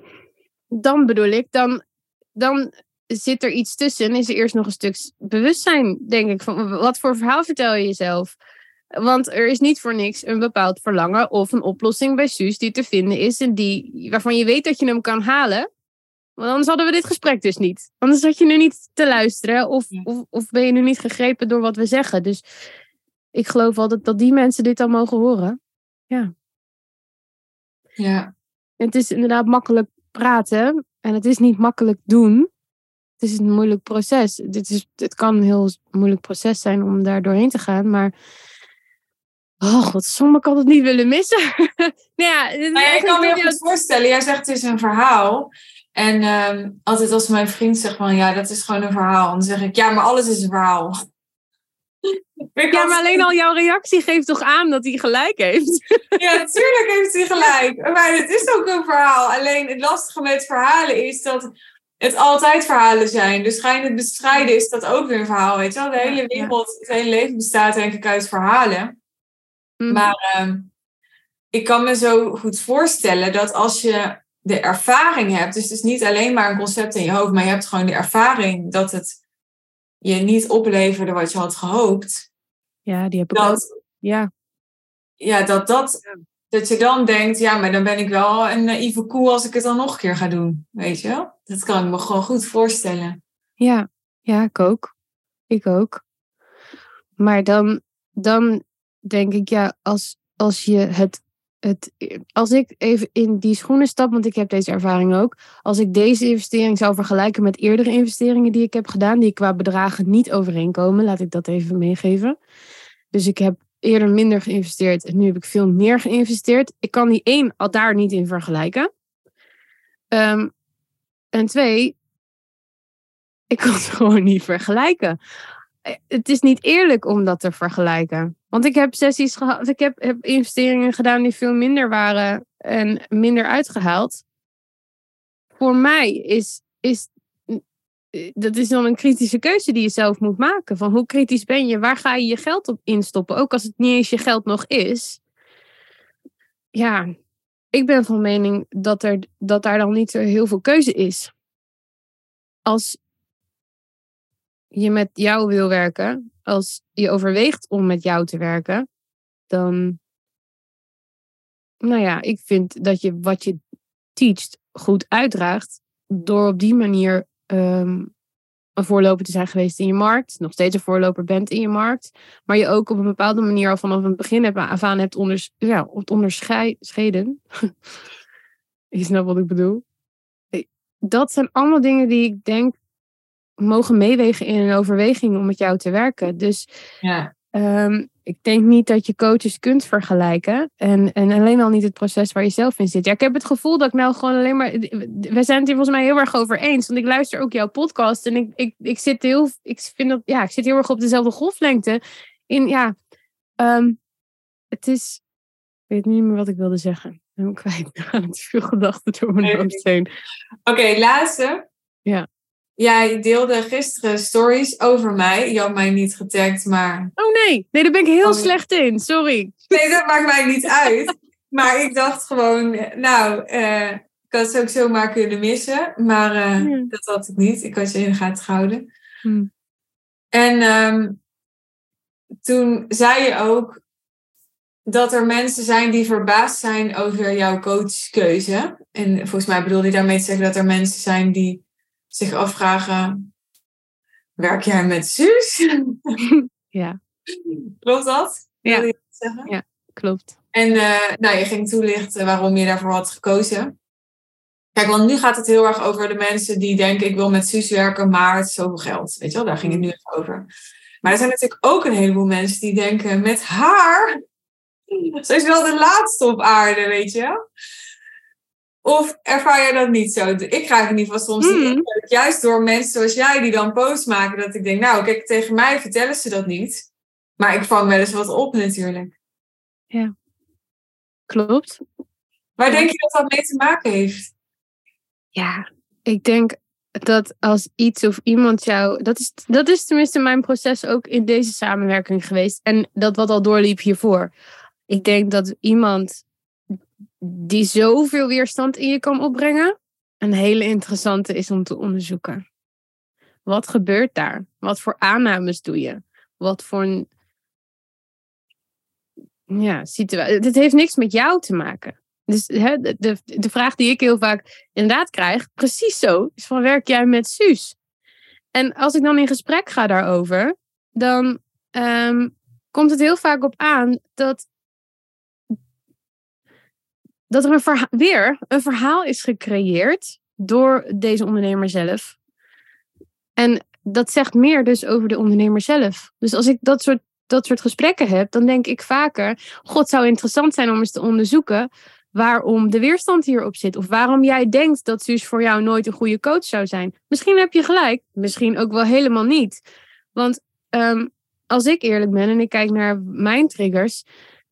dan bedoel ik, dan, dan zit er iets tussen. Is er eerst nog een stuk bewustzijn, denk ik. Van wat voor verhaal vertel je jezelf? Want er is niet voor niks een bepaald verlangen of een oplossing bij Suus die te vinden is en die, waarvan je weet dat je hem kan halen. Want anders hadden we dit gesprek dus niet. Anders had je nu niet te luisteren of, of, of ben je nu niet gegrepen door wat we zeggen. Dus ik geloof altijd dat die mensen dit dan mogen horen. Ja. Ja. het is inderdaad makkelijk praten en het is niet makkelijk doen. Het is een moeilijk proces. Dit is, het kan een heel moeilijk proces zijn om daar doorheen te gaan, maar. Oh god, sommigen kan het niet willen missen. nou ja, ik kan me goed voorstellen. Jij zegt het is een verhaal. En ehm, altijd als mijn vriend zegt van ja, dat is gewoon een verhaal. Dan zeg ik ja, maar alles is een verhaal. Ja, maar alleen al jouw reactie geeft toch aan dat hij gelijk heeft? Ja, natuurlijk heeft hij gelijk. Maar het is ook een verhaal. Alleen het lastige met verhalen is dat het altijd verhalen zijn. Dus ga je het bestrijden, is dat ook weer een verhaal. Weet je wel? De hele wereld, het hele leven bestaat denk ik uit verhalen. Mhm. Maar ehm, ik kan me zo goed voorstellen dat als je de ervaring hebt, dus het is niet alleen maar een concept in je hoofd, maar je hebt gewoon de ervaring dat het je niet opleverde wat je had gehoopt. Ja, die heb ik dat, Ja. Ja, dat, dat, dat je dan denkt, ja, maar dan ben ik wel een naïeve koe als ik het dan nog een keer ga doen. Weet je wel? Dat kan ik me gewoon goed voorstellen. Ja, ja, ik ook. Ik ook. Maar dan, dan denk ik, ja, als, als je het het, als ik even in die schoenen stap, want ik heb deze ervaring ook. Als ik deze investering zou vergelijken met eerdere investeringen die ik heb gedaan, die qua bedragen niet overeenkomen, laat ik dat even meegeven. Dus ik heb eerder minder geïnvesteerd en nu heb ik veel meer geïnvesteerd. Ik kan die één al daar niet in vergelijken. Um, en twee, ik kan het gewoon niet vergelijken. Het is niet eerlijk om dat te vergelijken. Want ik heb sessies gehad, ik heb, heb investeringen gedaan die veel minder waren en minder uitgehaald. Voor mij is, is dat is dan een kritische keuze die je zelf moet maken. Van hoe kritisch ben je? Waar ga je je geld op instoppen? Ook als het niet eens je geld nog is. Ja, ik ben van mening dat, er, dat daar dan niet zo heel veel keuze is. Als je met jou wil werken, als je overweegt om met jou te werken, dan, nou ja, ik vind dat je wat je teacht goed uitdraagt door op die manier um, een voorloper te zijn geweest in je markt, nog steeds een voorloper bent in je markt, maar je ook op een bepaalde manier al vanaf het begin hebt, af aan hebt ja, onderscheiden. je snapt wat ik bedoel. Dat zijn allemaal dingen die ik denk mogen meewegen in een overweging om met jou te werken. Dus ja. Ehm, ik denk niet dat je coaches kunt vergelijken. En, en alleen al niet het proces waar je zelf in zit. Ja, ik heb het gevoel dat ik nou gewoon alleen maar. We zijn het hier volgens mij heel erg over eens. Want ik luister ook jouw podcast. En ik, ik, ik zit heel. Ik vind dat. Ja, ik zit heel erg op dezelfde golflengte. In ja. Ehm, het is. Ik weet niet meer wat ik wilde zeggen. Ik ben kwijt. Er gaan te veel gedachten door mijn hoofd heen. Oké, laatste. Ja. Jij deelde gisteren stories over mij. Je had mij niet getagd, maar. Oh nee, nee, daar ben ik heel oh. slecht in. Sorry. Nee, dat maakt mij niet uit. Maar ik dacht gewoon, nou, uh, ik had het ook zomaar kunnen missen. Maar uh, dat had ik niet. Ik had je in de gaten gehouden. Hmm. En um, toen zei je ook dat er mensen zijn die verbaasd zijn over jouw coachkeuze. En volgens mij bedoelde je daarmee te zeggen dat er mensen zijn die zich afvragen: werk jij met Suus? ja. Klopt dat? Ja. Je zeggen? ja, klopt. En uh, nou, je ging toelichten waarom je daarvoor had gekozen. Kijk, want nu gaat het heel erg over de mensen die denken: ik wil met Suus werken, maar het is zoveel geld. Weet je wel, daar ging het nu even over. Maar er zijn natuurlijk ook een heleboel mensen die denken: met haar. Ze is wel de laatste op aarde, weet je. Of ervaar je dat niet zo? Ik krijg in ieder geval soms mm. indruk, juist door mensen zoals jij die dan posts maken, dat ik denk, nou kijk, tegen mij vertellen ze dat niet. Maar ik vang wel eens wat op natuurlijk. Ja, klopt. Waar denk je dat dat mee te maken heeft? Ja, ik denk dat als iets of iemand jou. Dat is, dat is tenminste mijn proces ook in deze samenwerking geweest. En dat wat al doorliep hiervoor. Ik denk dat iemand die zoveel weerstand in je kan opbrengen, een hele interessante is om te onderzoeken. Wat gebeurt daar? Wat voor aannames doe je? Wat voor een ja, situatie. Het heeft niks met jou te maken. Dus hè, de, de, vraag die ik heel vaak inderdaad krijg, precies zo, is van werk jij met Suus? En als ik dan in gesprek ga daarover, dan ehm, komt het heel vaak op aan dat dat er weer een verhaal is gecreëerd door deze ondernemer zelf. En dat zegt meer dus over de ondernemer zelf. Dus als ik dat soort, dat soort gesprekken heb, dan denk ik vaker: God zou interessant zijn om eens te onderzoeken waarom de weerstand hierop zit. Of waarom jij denkt dat Suus voor jou nooit een goede coach zou zijn. Misschien heb je gelijk, misschien ook wel helemaal niet. Want um, als ik eerlijk ben en ik kijk naar mijn triggers,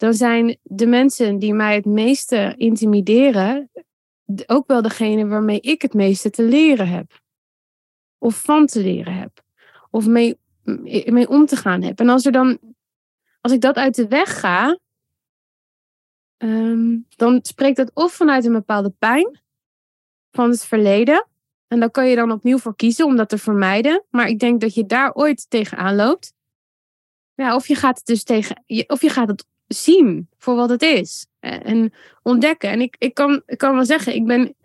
dan zijn de mensen die mij het meeste intimideren ook wel degene waarmee ik het meeste te leren heb. Of van te leren heb. Of mee, mee om te gaan heb. En als er dan, als ik dat uit de weg ga, ehm, dan spreekt dat of vanuit een bepaalde pijn van het verleden. En daar kan je dan opnieuw voor kiezen om dat te vermijden. Maar ik denk dat je daar ooit tegenaan loopt. Ja, of je gaat het dus tegen, of je gaat het zien voor wat het is. En ontdekken. En ik, ik, kan, ik kan wel zeggen, ik ben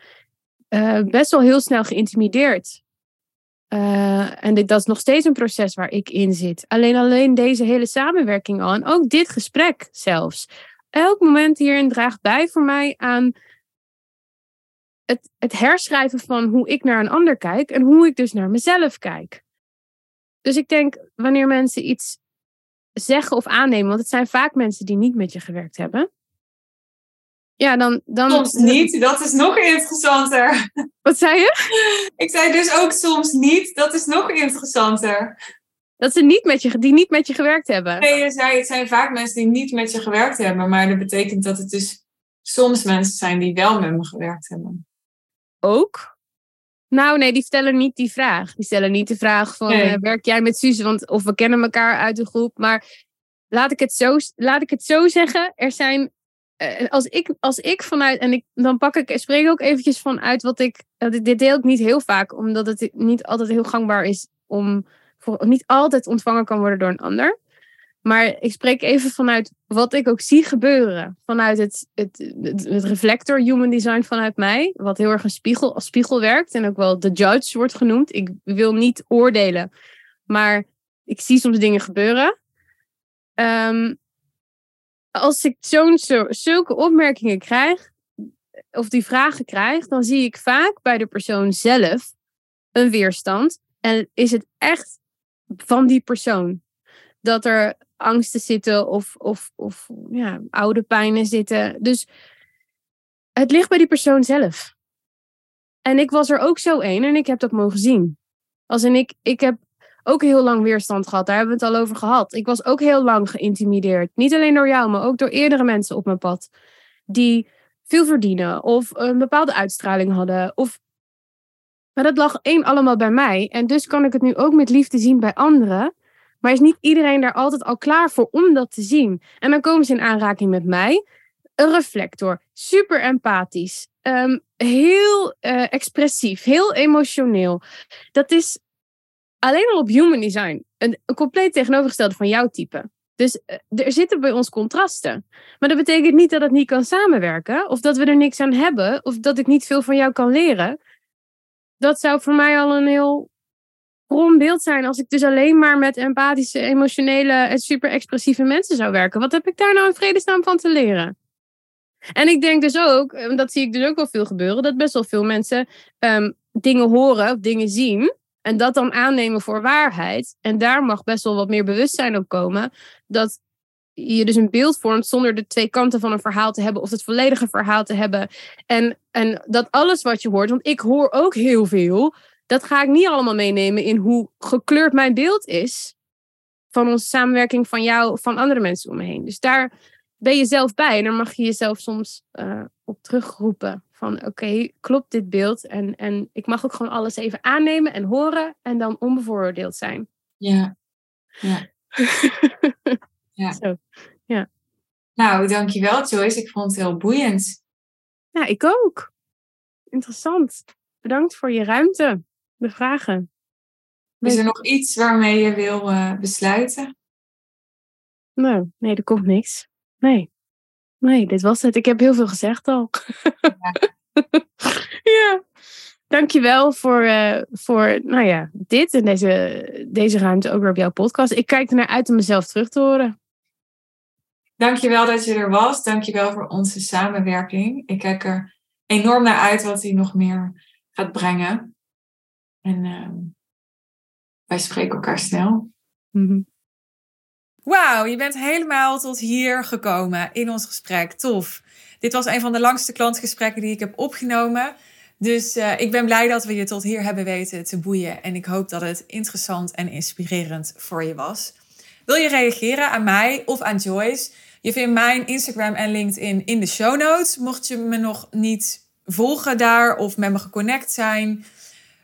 uh, best wel heel snel geïntimideerd. Uh, en dit, dat is nog steeds een proces waar ik in zit. Alleen alleen deze hele samenwerking al. En ook dit gesprek zelfs. Elk moment hierin draagt bij voor mij aan het, het herschrijven van hoe ik naar een ander kijk. En hoe ik dus naar mezelf kijk. Dus ik denk, wanneer mensen iets zeggen of aannemen, want het zijn vaak mensen die niet met je gewerkt hebben. Ja, dan, dan... Soms niet, dat is nog interessanter. Wat zei je? Ik zei dus ook soms niet, dat is nog interessanter. Dat ze niet met je, die niet met je gewerkt hebben. Nee, je zei, het zijn vaak mensen die niet met je gewerkt hebben, maar dat betekent dat het dus soms mensen zijn die wel met me gewerkt hebben. Ook? Nou, nee, die stellen niet die vraag. Die stellen niet de vraag van eh, werk jij met Suze? Want of we kennen elkaar uit de groep. Maar laat ik het zo, laat ik het zo zeggen. Er zijn. Uh, als, ik, als ik vanuit. En ik, dan pak ik. Spreek ook eventjes vanuit wat ik. dit deel ik niet heel vaak. Omdat het niet altijd heel gangbaar is om. Voor, niet altijd ontvangen kan worden door een ander. Maar ik spreek even vanuit wat ik ook zie gebeuren. Vanuit het, het, het, reflector human design vanuit mij. Wat heel erg een spiegel, als spiegel werkt. En ook wel de judge wordt genoemd. Ik wil niet oordelen. Maar ik zie soms dingen gebeuren. Ehm, als ik zo'n zulke opmerkingen krijg. Of die vragen krijg. Dan zie ik vaak bij de persoon zelf een weerstand. En is het echt van die persoon. Dat er angsten zitten of, of, of ja, oude pijnen zitten. Dus het ligt bij die persoon zelf. En ik was er ook zo één en ik heb dat mogen zien. Als in ik, ik heb ook heel lang weerstand gehad. Daar hebben we het al over gehad. Ik was ook heel lang geïntimideerd. Niet alleen door jou, maar ook door eerdere mensen op mijn pad. Die veel verdienen of een bepaalde uitstraling hadden. Of... Maar dat lag één allemaal bij mij. En dus kan ik het nu ook met liefde zien bij anderen. Maar is niet iedereen daar altijd al klaar voor om dat te zien? En dan komen ze in aanraking met mij. Een reflector, super empathisch, ehm, heel uh, expressief, heel emotioneel. Dat is alleen al op human design een, een compleet tegenovergestelde van jouw type. Dus uh, er zitten bij ons contrasten. Maar dat betekent niet dat het niet kan samenwerken, of dat we er niks aan hebben, of dat ik niet veel van jou kan leren. Dat zou voor mij al een heel krom beeld zijn als ik dus alleen maar met empathische, emotionele en super expressieve mensen zou werken. Wat heb ik daar nou in vredesnaam van te leren? En ik denk dus ook, dat zie ik dus ook wel veel gebeuren, dat best wel veel mensen um, dingen horen of dingen zien. En dat dan aannemen voor waarheid. En daar mag best wel wat meer bewustzijn op komen. Dat je dus een beeld vormt zonder de twee kanten van een verhaal te hebben of het volledige verhaal te hebben. En, en dat alles wat je hoort, want ik hoor ook heel veel, dat ga ik niet allemaal meenemen in hoe gekleurd mijn beeld is van onze samenwerking van jou, van andere mensen om me heen. Dus daar ben je zelf bij en daar mag je jezelf soms uh, op terugroepen. Van oké, klopt dit beeld? En, en ik mag ook gewoon alles even aannemen en horen en dan onbevooroordeeld zijn. Ja, ja. ja. Zo, ja. Nou, dankjewel Joyce. Ik vond het heel boeiend. Ja, ik ook. Interessant. Bedankt voor je ruimte de vragen. Is er nog iets waarmee je wil uh, besluiten? Nou, nee, er komt niks. Nee. Nee, dit was het. Ik heb heel veel gezegd al. Ja. ja. Dankjewel voor, uh, voor nou ja, dit en deze, deze ruimte ook weer op jouw podcast. Ik kijk er naar uit om mezelf terug te horen. Dankjewel dat je er was. Dankjewel voor onze samenwerking. Ik kijk er enorm naar uit wat hij nog meer gaat brengen. En uh, wij spreken elkaar snel. Mm Wauw, je bent helemaal tot hier gekomen in ons gesprek. Tof. Dit was een van de langste klantgesprekken die ik heb opgenomen. Dus uh, ik ben blij dat we je tot hier hebben weten te boeien. En ik hoop dat het interessant en inspirerend voor je was. Wil je reageren aan mij of aan Joyce? Je vindt mijn Instagram en LinkedIn in de show notes. Mocht je me nog niet volgen daar of met me geconnect zijn,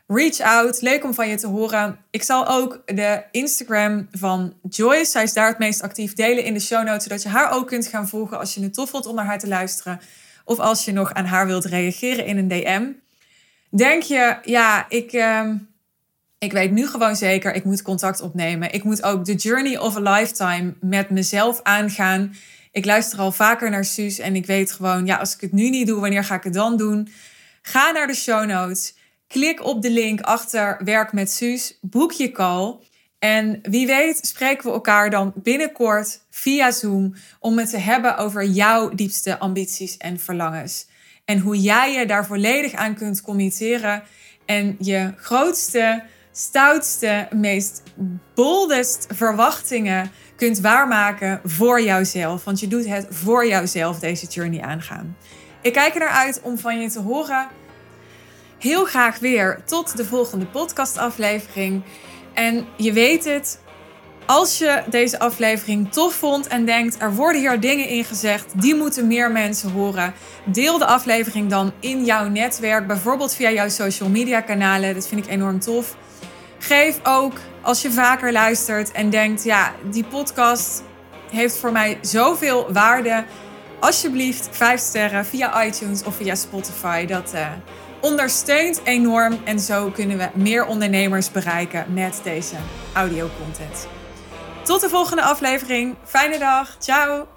Reach out, leuk om van je te horen. Ik zal ook de Instagram van Joyce, zij is daar het meest actief, delen in de show notes, zodat je haar ook kunt gaan volgen als je het tof vond om naar haar te luisteren. Of als je nog aan haar wilt reageren in een DM. Denk je, ja, ik, uh, ik weet nu gewoon zeker, ik moet contact opnemen. Ik moet ook de journey of a lifetime met mezelf aangaan. Ik luister al vaker naar Suus en ik weet gewoon, ja, als ik het nu niet doe, wanneer ga ik het dan doen? Ga naar de show notes. Klik op de link achter Werk met Suus, boek je call. En wie weet spreken we elkaar dan binnenkort via Zoom om het te hebben over jouw diepste ambities en verlangens. En hoe jij je daar volledig aan kunt committeren en je grootste, stoutste, meest boldest verwachtingen kunt waarmaken voor jouzelf. Want je doet het voor jouzelf deze journey aangaan. Ik kijk er naar uit om van je te horen heel graag weer tot de volgende podcastaflevering. En je weet het, als je deze aflevering tof vond en denkt er worden hier dingen in gezegd, die moeten meer mensen horen, deel de aflevering dan in jouw netwerk, bijvoorbeeld via jouw social media kanalen. Dat vind ik enorm tof. Geef ook als je vaker luistert en denkt, ja, die podcast heeft voor mij zoveel waarde. Alsjeblieft, 5 sterren via iTunes of via Spotify. Dat, uh, ondersteunt enorm en zo kunnen we meer ondernemers bereiken met deze audio content. Tot de volgende aflevering. Fijne dag. Ciao.